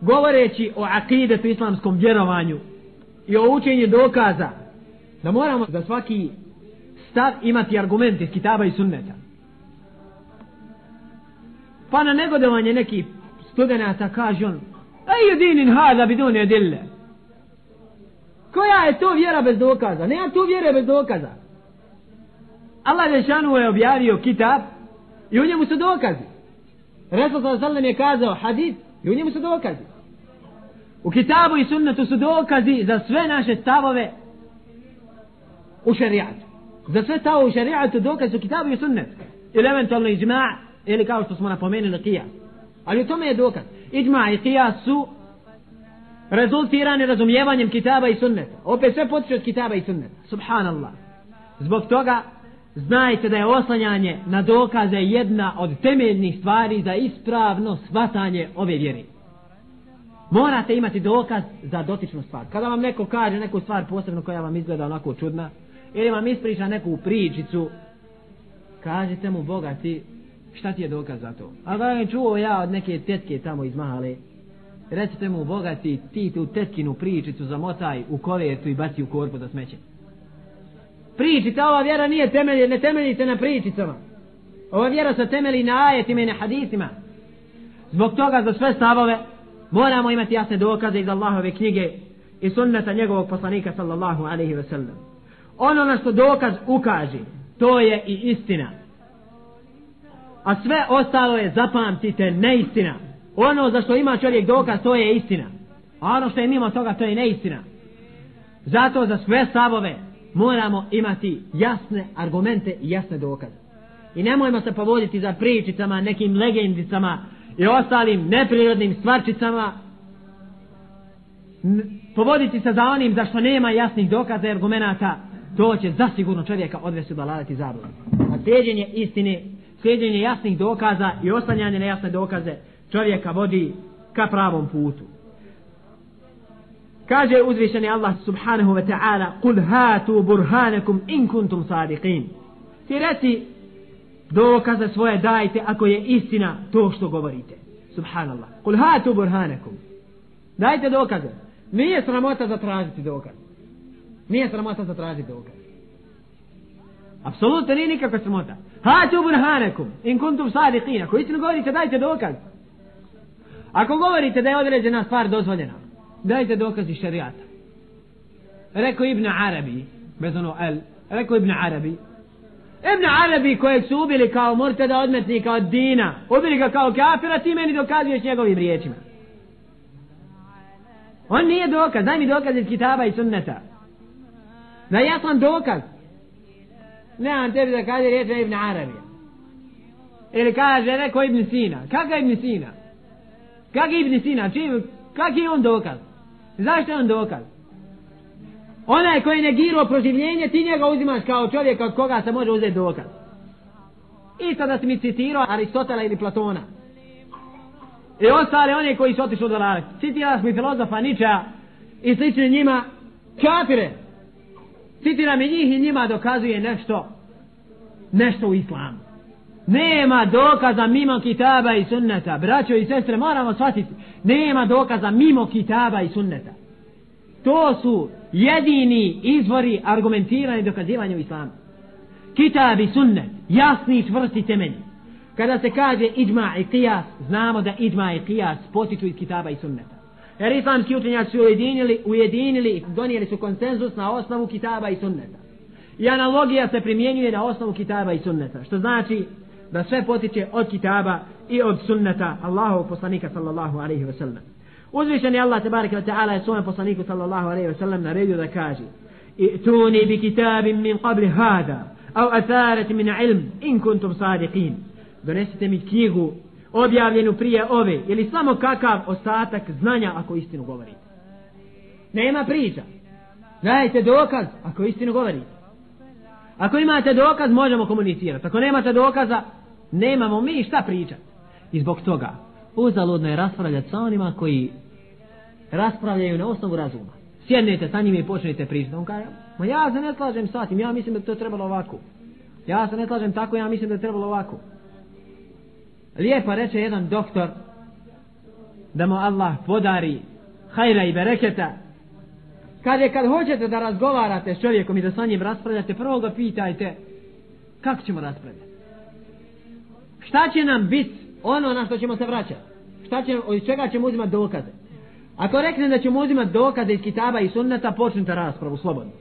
govoreći o akidetu islamskom vjerovanju i o učenje dokaza, da moramo za svaki stav imati argument iz kitaba i sunneta. Pa na negodovanje neki studenta kaže on, Ej dinin hada bidun edille. Koja je to vjera bez dokaza? Nema tu vjere bez dokaza. Allah Žešanu je objavio kitab i u njemu su dokazi. Resul sallam je kazao hadith i u njemu su dokazi. U kitabu i sunnetu su dokazi za sve naše stavove u šerijatu. Za sve stavove u šerijatu dokazi u kitabu i sunnetu. Ili eventualno iđma' ili kao što smo napomenuli kija. Ali u tome je dokaz. Iđma i kija su rezultirani razumijevanjem kitaba i sunneta. Opet sve potiče od kitaba i sunneta. Subhanallah. Zbog toga znajte da je oslanjanje na dokaze jedna od temeljnih stvari za ispravno shvatanje ove vjere. Morate imati dokaz za dotičnu stvar. Kada vam neko kaže neku stvar posebno koja vam izgleda onako čudna, ili vam ispriča neku pričicu, kažite mu Boga ti šta ti je dokaz za to? A ga je čuo ja od neke tetke tamo iz Mahale, recite mu Boga ti, ti tu tetkinu pričicu zamotaj u kovertu i baci u korpu za smeće. Pričica, ova vjera nije temelj, ne temelji se na pričicama. Ova vjera se temelji na ajetima i na hadisima. Zbog toga za sve stavove moramo imati jasne dokaze iz Allahove knjige i sunneta njegovog poslanika sallallahu alaihi ve sellem. Ono na što dokaz ukaže, to je i istina. A sve ostalo je, zapamtite, neistina. Ono za što ima čovjek dokaz, to je istina. A ono što je mimo toga, to je neistina. Zato za sve stavove moramo imati jasne argumente i jasne dokaze. I nemojmo se povoditi za pričicama, nekim legendicama i ostalim neprirodnim stvarčicama. Povoditi se za onim za što nema jasnih dokaza i argumenta, to će zasigurno čovjeka odvesti do i zabludu. A slijedjenje istine, slijedjenje jasnih dokaza i ostanjanje na jasne dokaze čovjeka vodi ka pravom putu. Kaže uzvišeni Allah subhanahu wa ta'ala Kul hatu burhanakum in kuntum sadiqin Ti reci dokaze svoje dajte ako je istina to što govorite. Subhanallah. Kul hatu burhanakum. Dajte dokaze. Nije sramota zatražiti dokaz. Nije sramota zatražiti dokaz. Apsolutno nije nikakva sramota. Hatu burhanakum. In kuntum sadiqin. Ako istinu govorite dajte dokaz. Ako govorite da je određena stvar dozvoljena dajte dokaz iz šarijata. Rekao Ibn Arabi, bez ono el, rekao Ibn Arabi, Ibn Arabi kojeg su ubili kao murtada odmetnika od dina, ubili ga kao kafira, ti meni dokazuješ njegovim riječima. On nije dokaz, daj mi dokaz iz kitaba i sunneta. Da ja sam dokaz. Nemam tebi da kaže riječ Ibn Arabi. Ili kaže, neko Ibn Sina. Kakav Ibn Sina? Kakav Ibn Sina? Čim, kak je on dokaz? Zašto je on dokaz? Onaj koji negirao proživljenje, ti njega uzimaš kao čovjeka od koga se može uzeti dokaz. Isto da si mi citirao Aristotela ili Platona. I ostale one koji su otišli od Valarak. Citiraš mi filozofa Niča i slični njima kafire. Citiram mi njih i njima dokazuje nešto nešto u islamu. Nema dokaza mimo kitaba i sunneta. Braćo i sestre, moramo shvatiti. Nema dokaza mimo kitaba i sunneta. To su jedini izvori argumentirane i dokazivanja u islamu. Kitab i sunnet, jasni i čvrsti temelji. Kada se kaže iđma i qiyas, znamo da iđma i qiyas potiču iz kitaba i sunneta. Jer islamski učenjaci su ujedinili, ujedinili i donijeli su konsenzus na osnovu kitaba i sunneta. I analogija se primjenjuje na osnovu kitaba i sunneta. Što znači da sve potiče od kitaba i od sunneta Allahovog poslanika sallallahu alaihi wa sallam. Uzvišeni Allah tebareke ve taala je svome poslaniku sallallahu alejhi ve sellem naredio da kaže: "Ituni bi kitabin min qabli hada, aw atharat min ilm in kuntum sadiqin." Donesite mi knjigu objavljenu prije ove ili samo kakav ostatak znanja ako istinu govorite. Nema priča. Dajte dokaz ako istinu govorite. Ako imate dokaz možemo komunicirati. Ako nemate dokaza nemamo mi šta pričati. I zbog toga uzaludno je raspravljati sa onima koji raspravljaju na osnovu razuma. Sjednete sa njim i počnete pričati. On kaže, ma ja se ne slažem sa tim, ja mislim da to trebalo ovako. Ja se ne slažem tako, ja mislim da je trebalo ovako. Lijepo reče jedan doktor da mu Allah podari hajra i bereketa. Kaže, kad hoćete da razgovarate s čovjekom i da sa njim raspravljate, prvo ga pitajte kako ćemo raspravljati. Šta će nam biti ono na što ćemo se vraćati? Šta će, od čega ćemo uzimati dokaze? Ako rekne da ćemo uzimati dokaze iz kitaba i sunneta, počnite raspravu slobodno.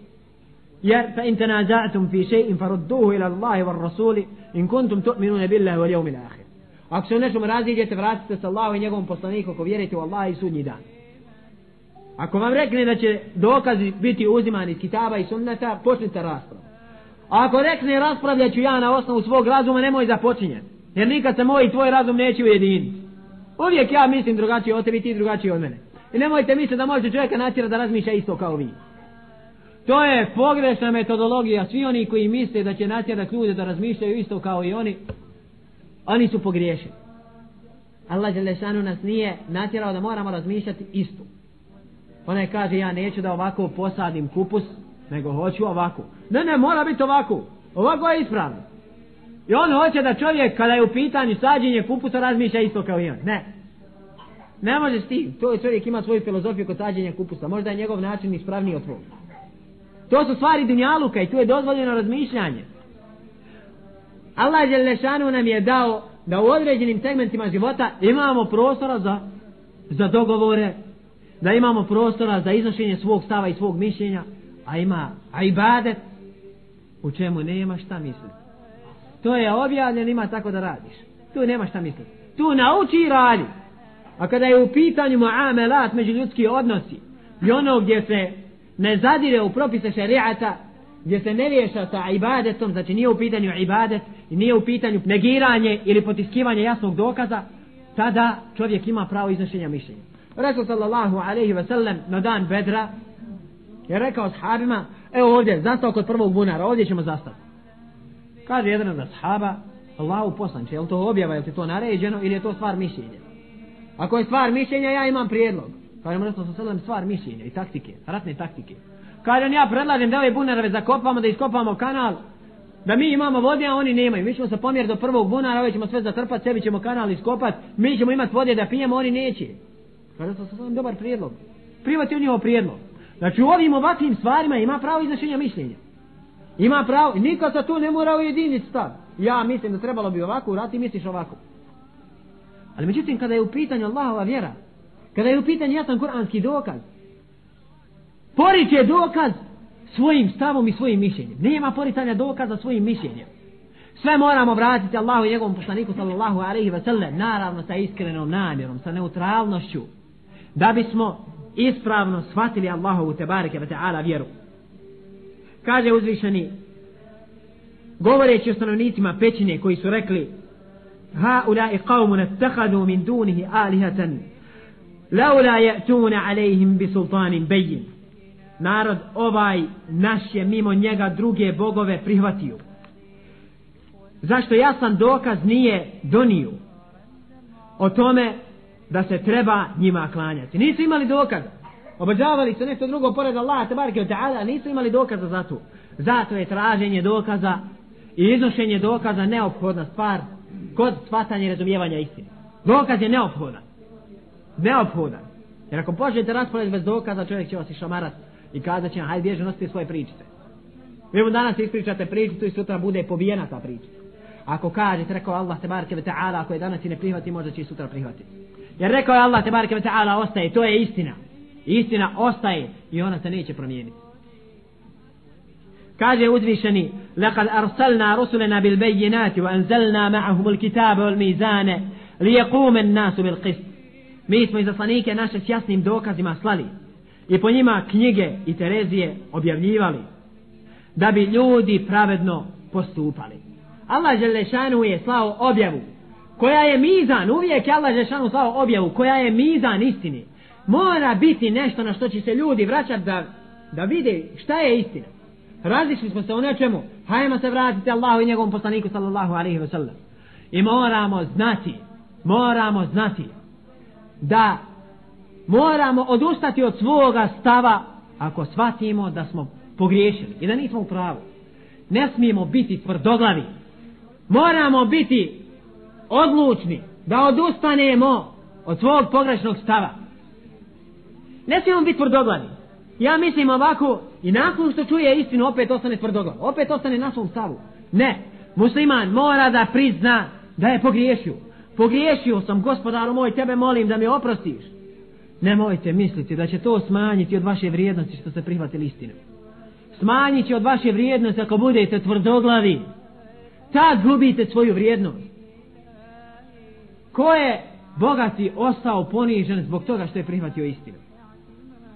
Jer fa in tanaza'tum fi shay'in farudduhu ila Allahi war rasuli in kuntum tu'minuna billahi wal yawmil akhir. Ako se u nečemu raziđete, vratite se Allahu i njegovom poslaniku ako vjerujete u Allaha i sudnji dan. Ako vam rekne da će dokazi biti uzimani iz kitaba i sunneta, počnite raspravu. A ako rekne raspravljat ću ja na osnovu svog razuma, nemoj započinjati. Jer nikad se moj i tvoj razum neće ujediniti. Uvijek ja mislim drugačije od tebi, ti drugačije od mene. I nemojte misliti da može čovjeka natjera da razmišlja isto kao vi. To je pogrešna metodologija. Svi oni koji misle da će natjerati ljude da razmišljaju isto kao i oni, oni su pogriješeni. Allah Đelešanu nas nije natjerao da moramo razmišljati isto. Ona kaže ja neću da ovako posadim kupus, nego hoću ovako. Ne, ne, mora biti ovako. Ovako je ispravno. I on hoće da čovjek kada je u pitanju sađenje kupusa razmišlja isto kao i on. Ne. Ne može s tim. To je čovjek ima svoju filozofiju kod sađenja kupusa. Možda je njegov način ispravniji od tvoj. To su stvari dunjaluka i tu je dozvoljeno razmišljanje. Allah Đelešanu nam je dao da u određenim segmentima života imamo prostora za, za dogovore, da imamo prostora za iznošenje svog stava i svog mišljenja, a ima a ibadet u čemu nema šta misliti. To je objavljeno, ima tako da radiš. Tu nema šta misliti. Tu nauči i radi. A kada je u pitanju muamelat među ljudski odnosi i ono gdje se ne zadire u propise šariata, gdje se ne riješa sa ibadetom, znači nije u pitanju ibadet i nije u pitanju negiranje ili potiskivanje jasnog dokaza, tada čovjek ima pravo iznošenja mišljenja. Resul sallallahu alaihi ve sellem na dan bedra je rekao sahabima, evo ovdje, zastao kod prvog bunara, ovdje ćemo zastati. Kaže jedan od sahaba, Allahu poslanče, je li to objava, je li to naređeno ili je to stvar mišljenja? Ako je stvar mišljenja, ja imam prijedlog. Kaže mu Resul sallam stvar mišljenja i taktike, ratne taktike. Kaže on, ja predlažem da ove bunarove zakopamo, da iskopamo kanal, da mi imamo vode, a oni nemaju. Mi ćemo se pomjer do prvog bunara, ove ćemo sve zatrpati, sebi ćemo kanal iskopati, mi ćemo imati vode da pijemo, oni neće. Kaže to sallam, dobar prijedlog. Privati u njihov prijedlog. Znači u ovim ovakvim stvarima ima pravo iznošenja mišljenja. Ima pravo, niko se tu ne mora ujediniti stav. Ja mislim da trebalo bi ovako urati, misliš ovako. Ali međutim, kada je u pitanju Allahova vjera, kada je u pitanju jasan kuranski dokaz, poriče dokaz svojim stavom i svojim mišljenjem. Nema poricanja dokaza svojim mišljenjem. Sve moramo vratiti Allahu i njegovom poslaniku sallallahu alaihi wa sallam, naravno sa iskrenom namjerom, sa neutralnošću, da bismo ispravno shvatili Allahovu tebareke wa ta'ala vjeru. Kaže uzvišeni, govoreći o stanovnicima pećine koji su rekli, هؤلاء قوم اتخذوا من min dunihi لولا يأتون ya'tuna alaihim بين. Narod ovaj naš je mimo njega druge bogove prihvatio. Zašto jasan dokaz nije donio o tome da se treba njima klanjati. Nisu imali dokaz. Obožavali se nešto drugo pored Allaha te barke ta'ala, nisu imali dokaza za to. Zato je traženje dokaza i iznošenje dokaza neophodna stvar kod shvatanja i razumijevanja istine. Dokaz je neophodan. Neophodan. Jer ako požete raspravljati bez dokaza, čovjek će vas i šamarat i kazat će, hajde bježe nosite svoje pričice. Vi mu danas ispričate pričicu i sutra bude pobijena ta pričica. Ako kažete, rekao Allah te barke ve ta'ala, ako je danas i ne prihvati, možda će i sutra prihvatiti. Jer rekao je Allah te barke ve ta'ala, ostaje, to je istina. Istina ostaje i ona se neće promijeniti. Kaže uzvišeni, لقد أرسلنا رسلنا بالبينات وأنزلنا معهم الكتاب والميزان ليقوم الناس بالقسط Mi smo izaslanike naše s jasnim dokazima slali i po njima knjige i Terezije objavljivali da bi ljudi pravedno postupali. Allah Želešanu je slao objavu koja je mizan, uvijek je Allah Želešanu slao objavu koja je mizan istini. Mora biti nešto na što će se ljudi vraćati da, da vide šta je istina. Razišli smo se u nečemu, hajmo se vratiti Allahu i njegovom poslaniku sallallahu alaihi wa sallam. I moramo znati, moramo znati da moramo odustati od svoga stava ako shvatimo da smo pogriješili i da nismo u pravu. Ne smijemo biti tvrdoglavi. Moramo biti odlučni da odustanemo od svog pogrešnog stava. Ne smijemo biti tvrdoglavi. Ja mislim ovako i nakon što čuje istinu opet ostane tvrdoglav. Opet ostane na svom stavu. Ne. Musliman mora da prizna da je pogriješio. Pogriješio sam gospodaru moj, tebe molim da mi oprostiš. Nemojte misliti da će to smanjiti od vaše vrijednosti što ste prihvatili istinu. Smanjit će od vaše vrijednosti ako budete tvrdoglavi. Tad gubite svoju vrijednost. Ko je bogati ostao ponižen zbog toga što je prihvatio istinu?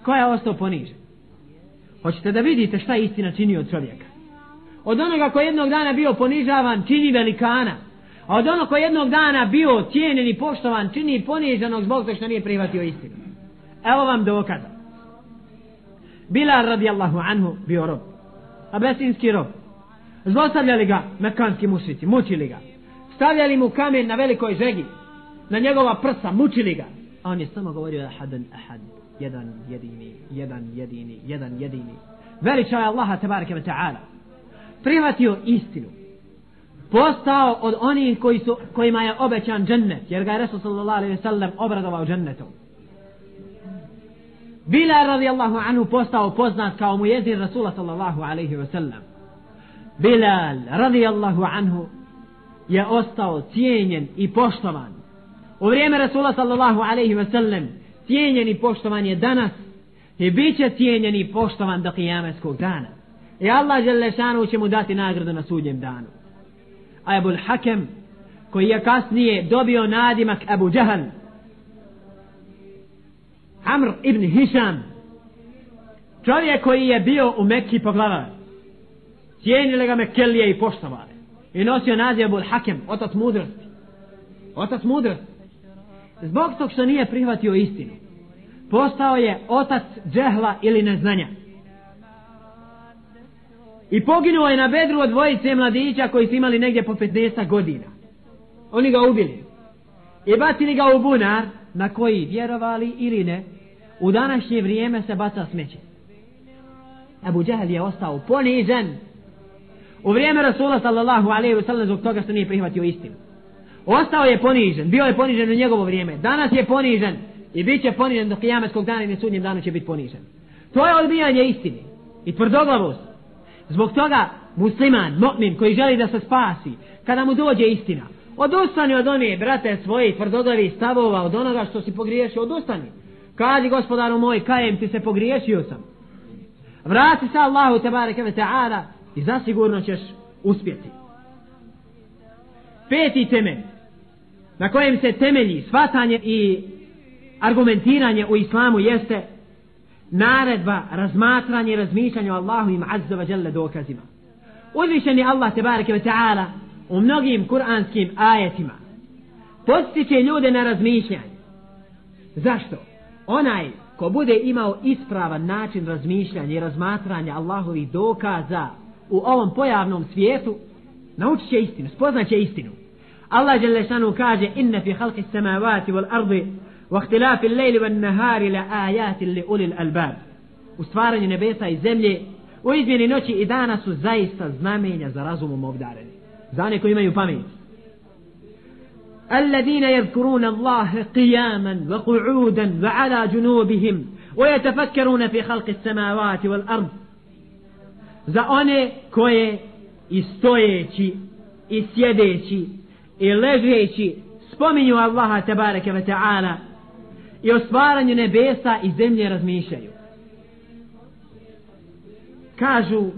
Ko je ostao ponižen? Hoćete da vidite šta istina čini od čovjeka? Od onoga koji jednog dana bio ponižavan, čini velikana. A od onoga koji jednog dana bio cijenjen i poštovan, čini poniženog zbog toga što nije prihvatio istinu. Evo vam dokaza. Bilal radijallahu anhu bio rob. Abesinski rob. Zlostavljali ga mekanski mušici, mučili ga. Stavljali mu kamen na velikoj žegi. Na njegova prsa, mučili ga. A on je samo govorio ahadan ahad. Jedan jedini, jedan jedini, jedan jedini. Veličao je Allaha tabaraka wa ta'ala. Prihvatio istinu. Postao od onih koji su, kojima je obećan džennet. Jer ga je Resul sallallahu alaihi sallam obradovao džennetom. Bilal radijallahu anhu postao poznat kao mu jezir Rasula sallallahu alaihi wa sallam. Bilal radijallahu anhu je ostao cijenjen i poštovan. U vrijeme Rasula sallallahu alaihi wa sallam cijenjen i poštovan je danas i bit će cijenjen i poštovan do kijameskog dana. I Allah Želešanu će mu dati nagradu na sudnjem danu. A Ebul Hakem koji je kasnije dobio nadimak Abu Džahal Amr ibn Hisham čovjek koji je bio u Mekki poglavar cijenili ga Mekkelije i poštovali. I nosio naziv Abul Hakem otac mudrosti. Otac mudrosti zbog tog što nije prihvatio istinu postao je otac džehla ili neznanja i poginuo je na bedru od dvojice mladića koji su imali negdje po 15 godina oni ga ubili i bacili ga u bunar na koji vjerovali ili ne u današnje vrijeme se baca smeće. Abu Džehl je ostao ponižen u vrijeme Rasula sallallahu alaihi wa sallam zbog toga što nije prihvatio istinu. Ostao je ponižen, bio je ponižen u njegovo vrijeme, danas je ponižen i bit će ponižen do kijametskog dana i na sudnjem danu će biti ponižen. To je odbijanje istine i tvrdoglavost. Zbog toga musliman, mu'min koji želi da se spasi, kada mu dođe istina, odustani od one, brate, svoje tvrdoglavi stavova, od onoga što si pogriješio, odustani. Kaži gospodaru moj, kajem ti se pogriješio sam. Vrati se Allahu tebareke ve ta'ala i zasigurno ćeš uspjeti. Peti temelj na kojem se temelji svatanje i argumentiranje u islamu jeste naredba, razmatranje i razmišljanje o Allahu im azza wa jalla dokazima. Uzvišeni Allah tebareke ve ta'ala u mnogim kuranskim ajetima postiče ljude na razmišljanje. Zašto? onaj ko bude imao ispravan način razmišljanja i razmatranja Allahovih dokaza u ovom pojavnom svijetu, naučit će istinu, spoznaće istinu. الله جل شأنه كاجة إن في خلق السماوات والأرض واختلاف الليل والنهار لآيات لأولي الألباب. وصفارن نبيسا الزملي وإذن نوتي إذا نسو زيسا زمامين زرازم ومبدارن زاني كو يميو فاميس الذين يذكرون الله قياما وقعودا وعلى جنوبهم ويتفكرون في خلق السماوات والأرض. زاني كوي إستويتي إسيديتي i ležeći spominju Allaha tebareke ve ta'ala i o stvaranju nebesa i zemlje razmišljaju. Kažu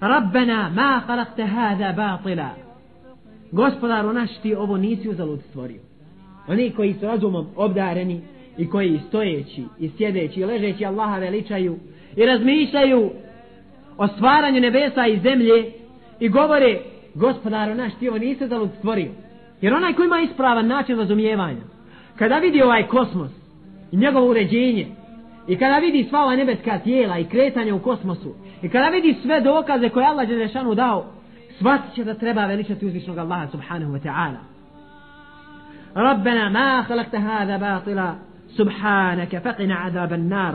Rabbena ma khalaqta hada batila. Gospodaru naš ti ovo nisi uzalud stvorio. Oni koji su razumom obdareni i koji stojeći i sjedeći i ležeći Allaha veličaju i razmišljaju o stvaranju nebesa i zemlje i govore gospodaru naš ti ovo nisi zalud stvorio. Jer onaj koji ima ispravan način razumijevanja, kada vidi ovaj kosmos i njegovo uređenje, i kada vidi sva ova nebeska tijela i kretanje u kosmosu, i kada vidi sve dokaze koje Allah Đelešanu dao, shvatit će da treba veličati uzvišnog Allaha subhanahu wa ta'ala. Rabbena ma khalaqta hada batila subhanaka faqina adaban nar.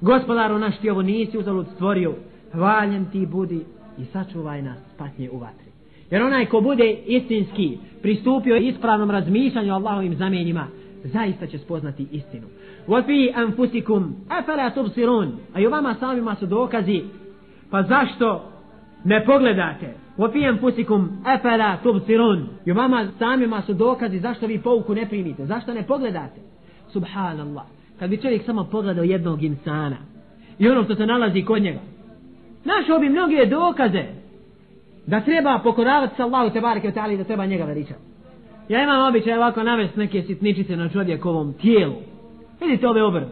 Gospodaru naš ti ovo nisi uzalud stvorio, hvaljen ti budi i sačuvaj nas patnje u vatri. Jer onaj ko bude istinski pristupio ispravnom razmišljanju Allahovim zamenjima, zaista će spoznati istinu. Wa fi anfusikum afala tubsirun. A i vama samima su dokazi. Pa zašto ne pogledate? Wa fi anfusikum afala tubsirun. I vama samima su dokazi zašto vi pouku ne primite? Zašto ne pogledate? Subhanallah. Kad bi čovjek samo pogledao jednog insana i ono što se nalazi kod njega, našao bi mnoge dokaze da treba pokoravati sa Allahu te bareke ve ta'ali da treba njega veličati. Ja imam običaj ovako navesti neke sitničice na čovjekovom tijelu. Vidite ove obrve.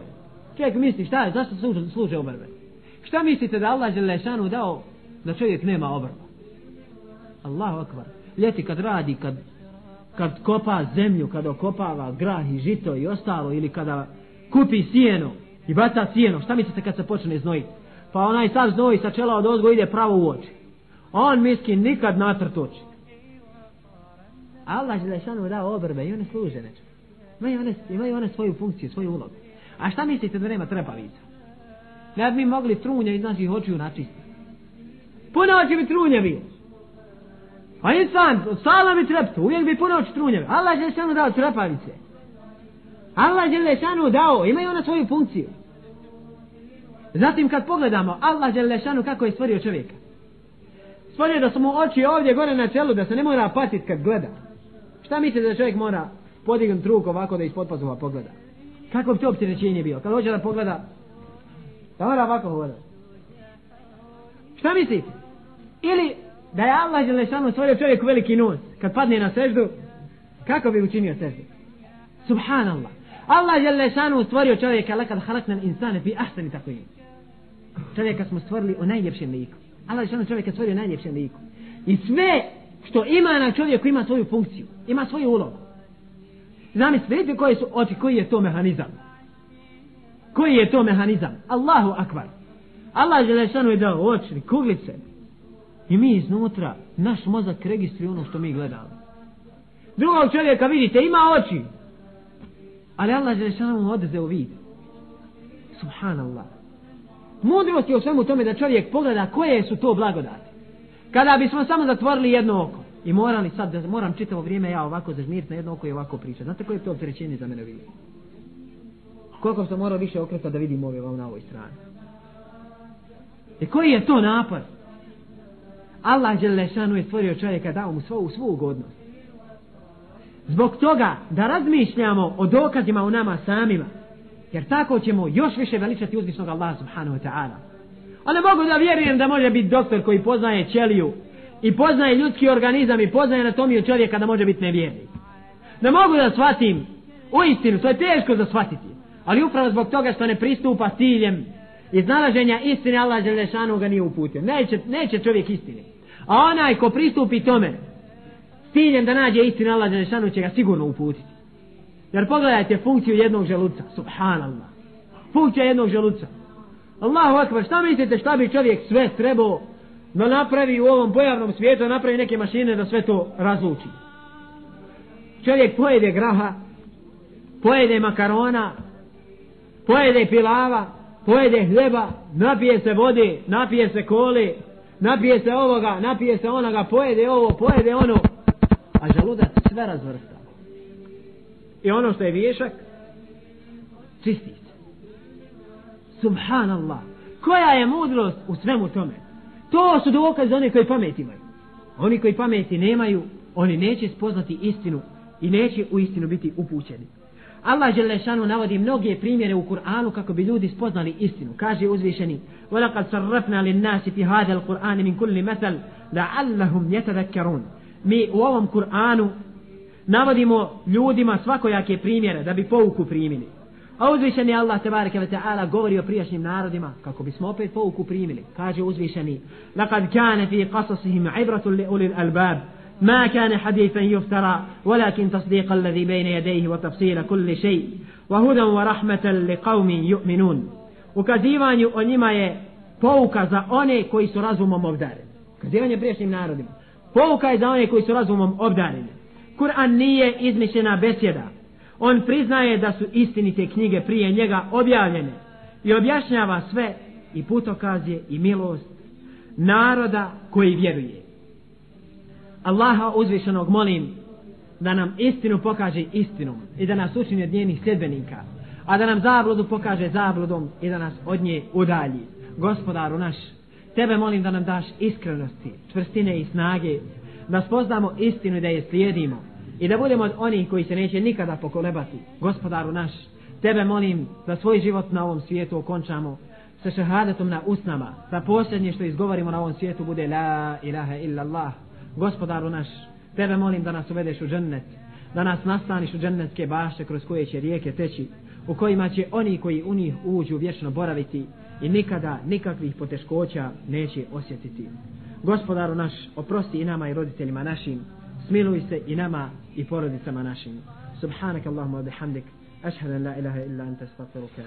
Čovjek misli šta je, zašto služe, služe obrve? Šta mislite da Allah je šanu dao da čovjek nema obrva? Allahu akbar. Ljeti kad radi, kad, kad kopa zemlju, kad okopava grah i žito i ostalo, ili kada kupi sijeno i bata sijeno, šta mislite kad se počne znojiti? Pa onaj sad znoj sa čela od ozgo ide pravo u oči. On miski nikad natrt oči. Allah je lešanu dao obrve i one služe nečem. Imaju one, imaju one svoju funkciju, svoju ulogu. A šta mislite da nema trepavica? Ne bi mi mogli trunje iz naših očiju načistiti. Puno oči bi trunje bio. A insan, stala mi treptu, uvijek bi puno oči trunje. Allah je lešanu dao trepavice. Allah je lešanu dao, imaju ona svoju funkciju. Zatim kad pogledamo Allah je lešanu kako je stvorio čovjeka. Stvorio da su mu oči ovdje gore na čelu, da se ne mora patit kad gleda. Šta mislite da čovjek mora podignuti ruku ovako da ispod pazuva pogleda? Kako bi to opterećenje bilo? Kad hoće da pogleda, da mora ovako hoda. Šta mislite? Ili da je Allah Đelešanu stvorio čovjeku veliki nos, kad padne na seždu, kako bi učinio seždu? Subhanallah. Allah Đelešanu stvorio čovjeka lakad halaknan insane fi ahsani takvim. Čovjeka smo stvorili u najljepšem liku. Allah je čovjek je stvorio najljepšem liku. I sve što ima na čovjeku ima svoju funkciju, ima svoju ulogu. Zamislite, vidite koji su oči, koji je to mehanizam? Koji je to mehanizam? Allahu akbar. Allah Želešanu je dao oči, kuglice. I mi iznutra, naš mozak registruje ono što mi gledamo. Drugog čovjeka vidite, ima oči. Ali Allah Želešanu mu odezeo vid. Subhanallah. Mudrost je u svemu tome da čovjek pogleda koje su to blagodati. Kada bismo samo zatvorili jedno oko i morali sad da moram čitavo vrijeme ja ovako zažmiriti na jedno oko i ovako pričati. Znate koje je to opterećenje za mene vidio? Koliko sam morao više okreta da vidim ove vam na ovoj strani. I koji je to napad? Allah Đelešanu je stvorio čovjeka dao mu svoju svu ugodnost. Zbog toga da razmišljamo o dokazima u nama samima. Jer tako ćemo još više veličati uzvišnog Allaha subhanahu wa ta'ala. Ali mogu da vjerujem da može biti doktor koji poznaje ćeliju i poznaje ljudski organizam i poznaje anatomiju čovjeka da može biti nevjernik. Ne mogu da shvatim u istinu, to je teško da shvatiti. Ali upravo zbog toga što ne pristupa ciljem iznalaženja istine Allah Želešanu ga nije uputio. Neće, neće čovjek istine. A onaj ko pristupi tome s ciljem da nađe istinu Allah Želešanu će ga sigurno uputiti. Jer pogledajte funkciju jednog želuca. Subhanallah. Funkcija jednog želuca. Allahu akbar, šta mislite šta bi čovjek sve trebao da napravi u ovom pojavnom svijetu, da napravi neke mašine da sve to razluči. Čovjek pojede graha, pojede makarona, pojede pilava, pojede hljeba, napije se vode, napije se kole, napije se ovoga, napije se onoga, pojede ovo, pojede ono, a želudac sve razvrsta I ono što je vješak, čisti Subhanallah. Koja je mudrost u svemu tome? To su dokaz za one koji pamet imaju. Oni koji pameti nemaju, oni neće spoznati istinu i neće u istinu biti upućeni. Allah Želešanu navodi mnoge primjere u Kur'anu kako bi ljudi spoznali istinu. Kaže uzvišeni وَلَقَدْ صَرَّفْنَا لِلنَّاسِ فِي هَذَا الْقُرْآنِ مِنْ كُلِّ مَثَلْ لَعَلَّهُمْ يَتَذَكَّرُونَ Mi u ovom Kur'anu navodimo ljudima svakojake primjere da bi pouku primili. A uzvišeni Allah tebareke ve ta'ala govori o prijašnjim narodima kako bismo opet pouku primili. Kaže uzvišeni: "Laqad kana fi qasasihim ibratun li ulil albab." ما كان حديثا يفترى ولكن تصديق الذي بين يديه وتفصيل كل شيء وهدى ورحمة لقوم يؤمنون ukazivanju o njima je pouka za one koji su razumom obdareni. Ukazivanje priješnjim narodima. Pouka je za one koji su razumom obdareni. Kur'an nije izmišljena besjeda. On priznaje da su istinite knjige prije njega objavljene i objašnjava sve i putokaz je i milost naroda koji vjeruje. Allaha uzvišenog molim da nam istinu pokaže istinom i da nas učini od njenih sljedbenika, a da nam zabludu pokaže zabludom i da nas od nje udalji. Gospodaru naš, tebe molim da nam daš iskrenosti, čvrstine i snage, da spoznamo istinu i da je slijedimo i da budemo od onih koji se neće nikada pokolebati. Gospodaru naš, tebe molim da svoj život na ovom svijetu okončamo sa šehadetom na usnama, da posljednje što izgovorimo na ovom svijetu bude la ilaha illa Allah. Gospodaru naš, tebe molim da nas uvedeš u džennet, da nas nastaniš u džennetske bašte kroz koje će rijeke teći, u kojima će oni koji u njih uđu vječno boraviti i nikada nikakvih poteškoća neće osjetiti. Gospodaru naš, oprosti i nama i roditeljima našim, smiluj se i nama i porodicama našim. Subhanak Allahumma bihamdik, ašhadu an la ilaha illa anta astaghfiruka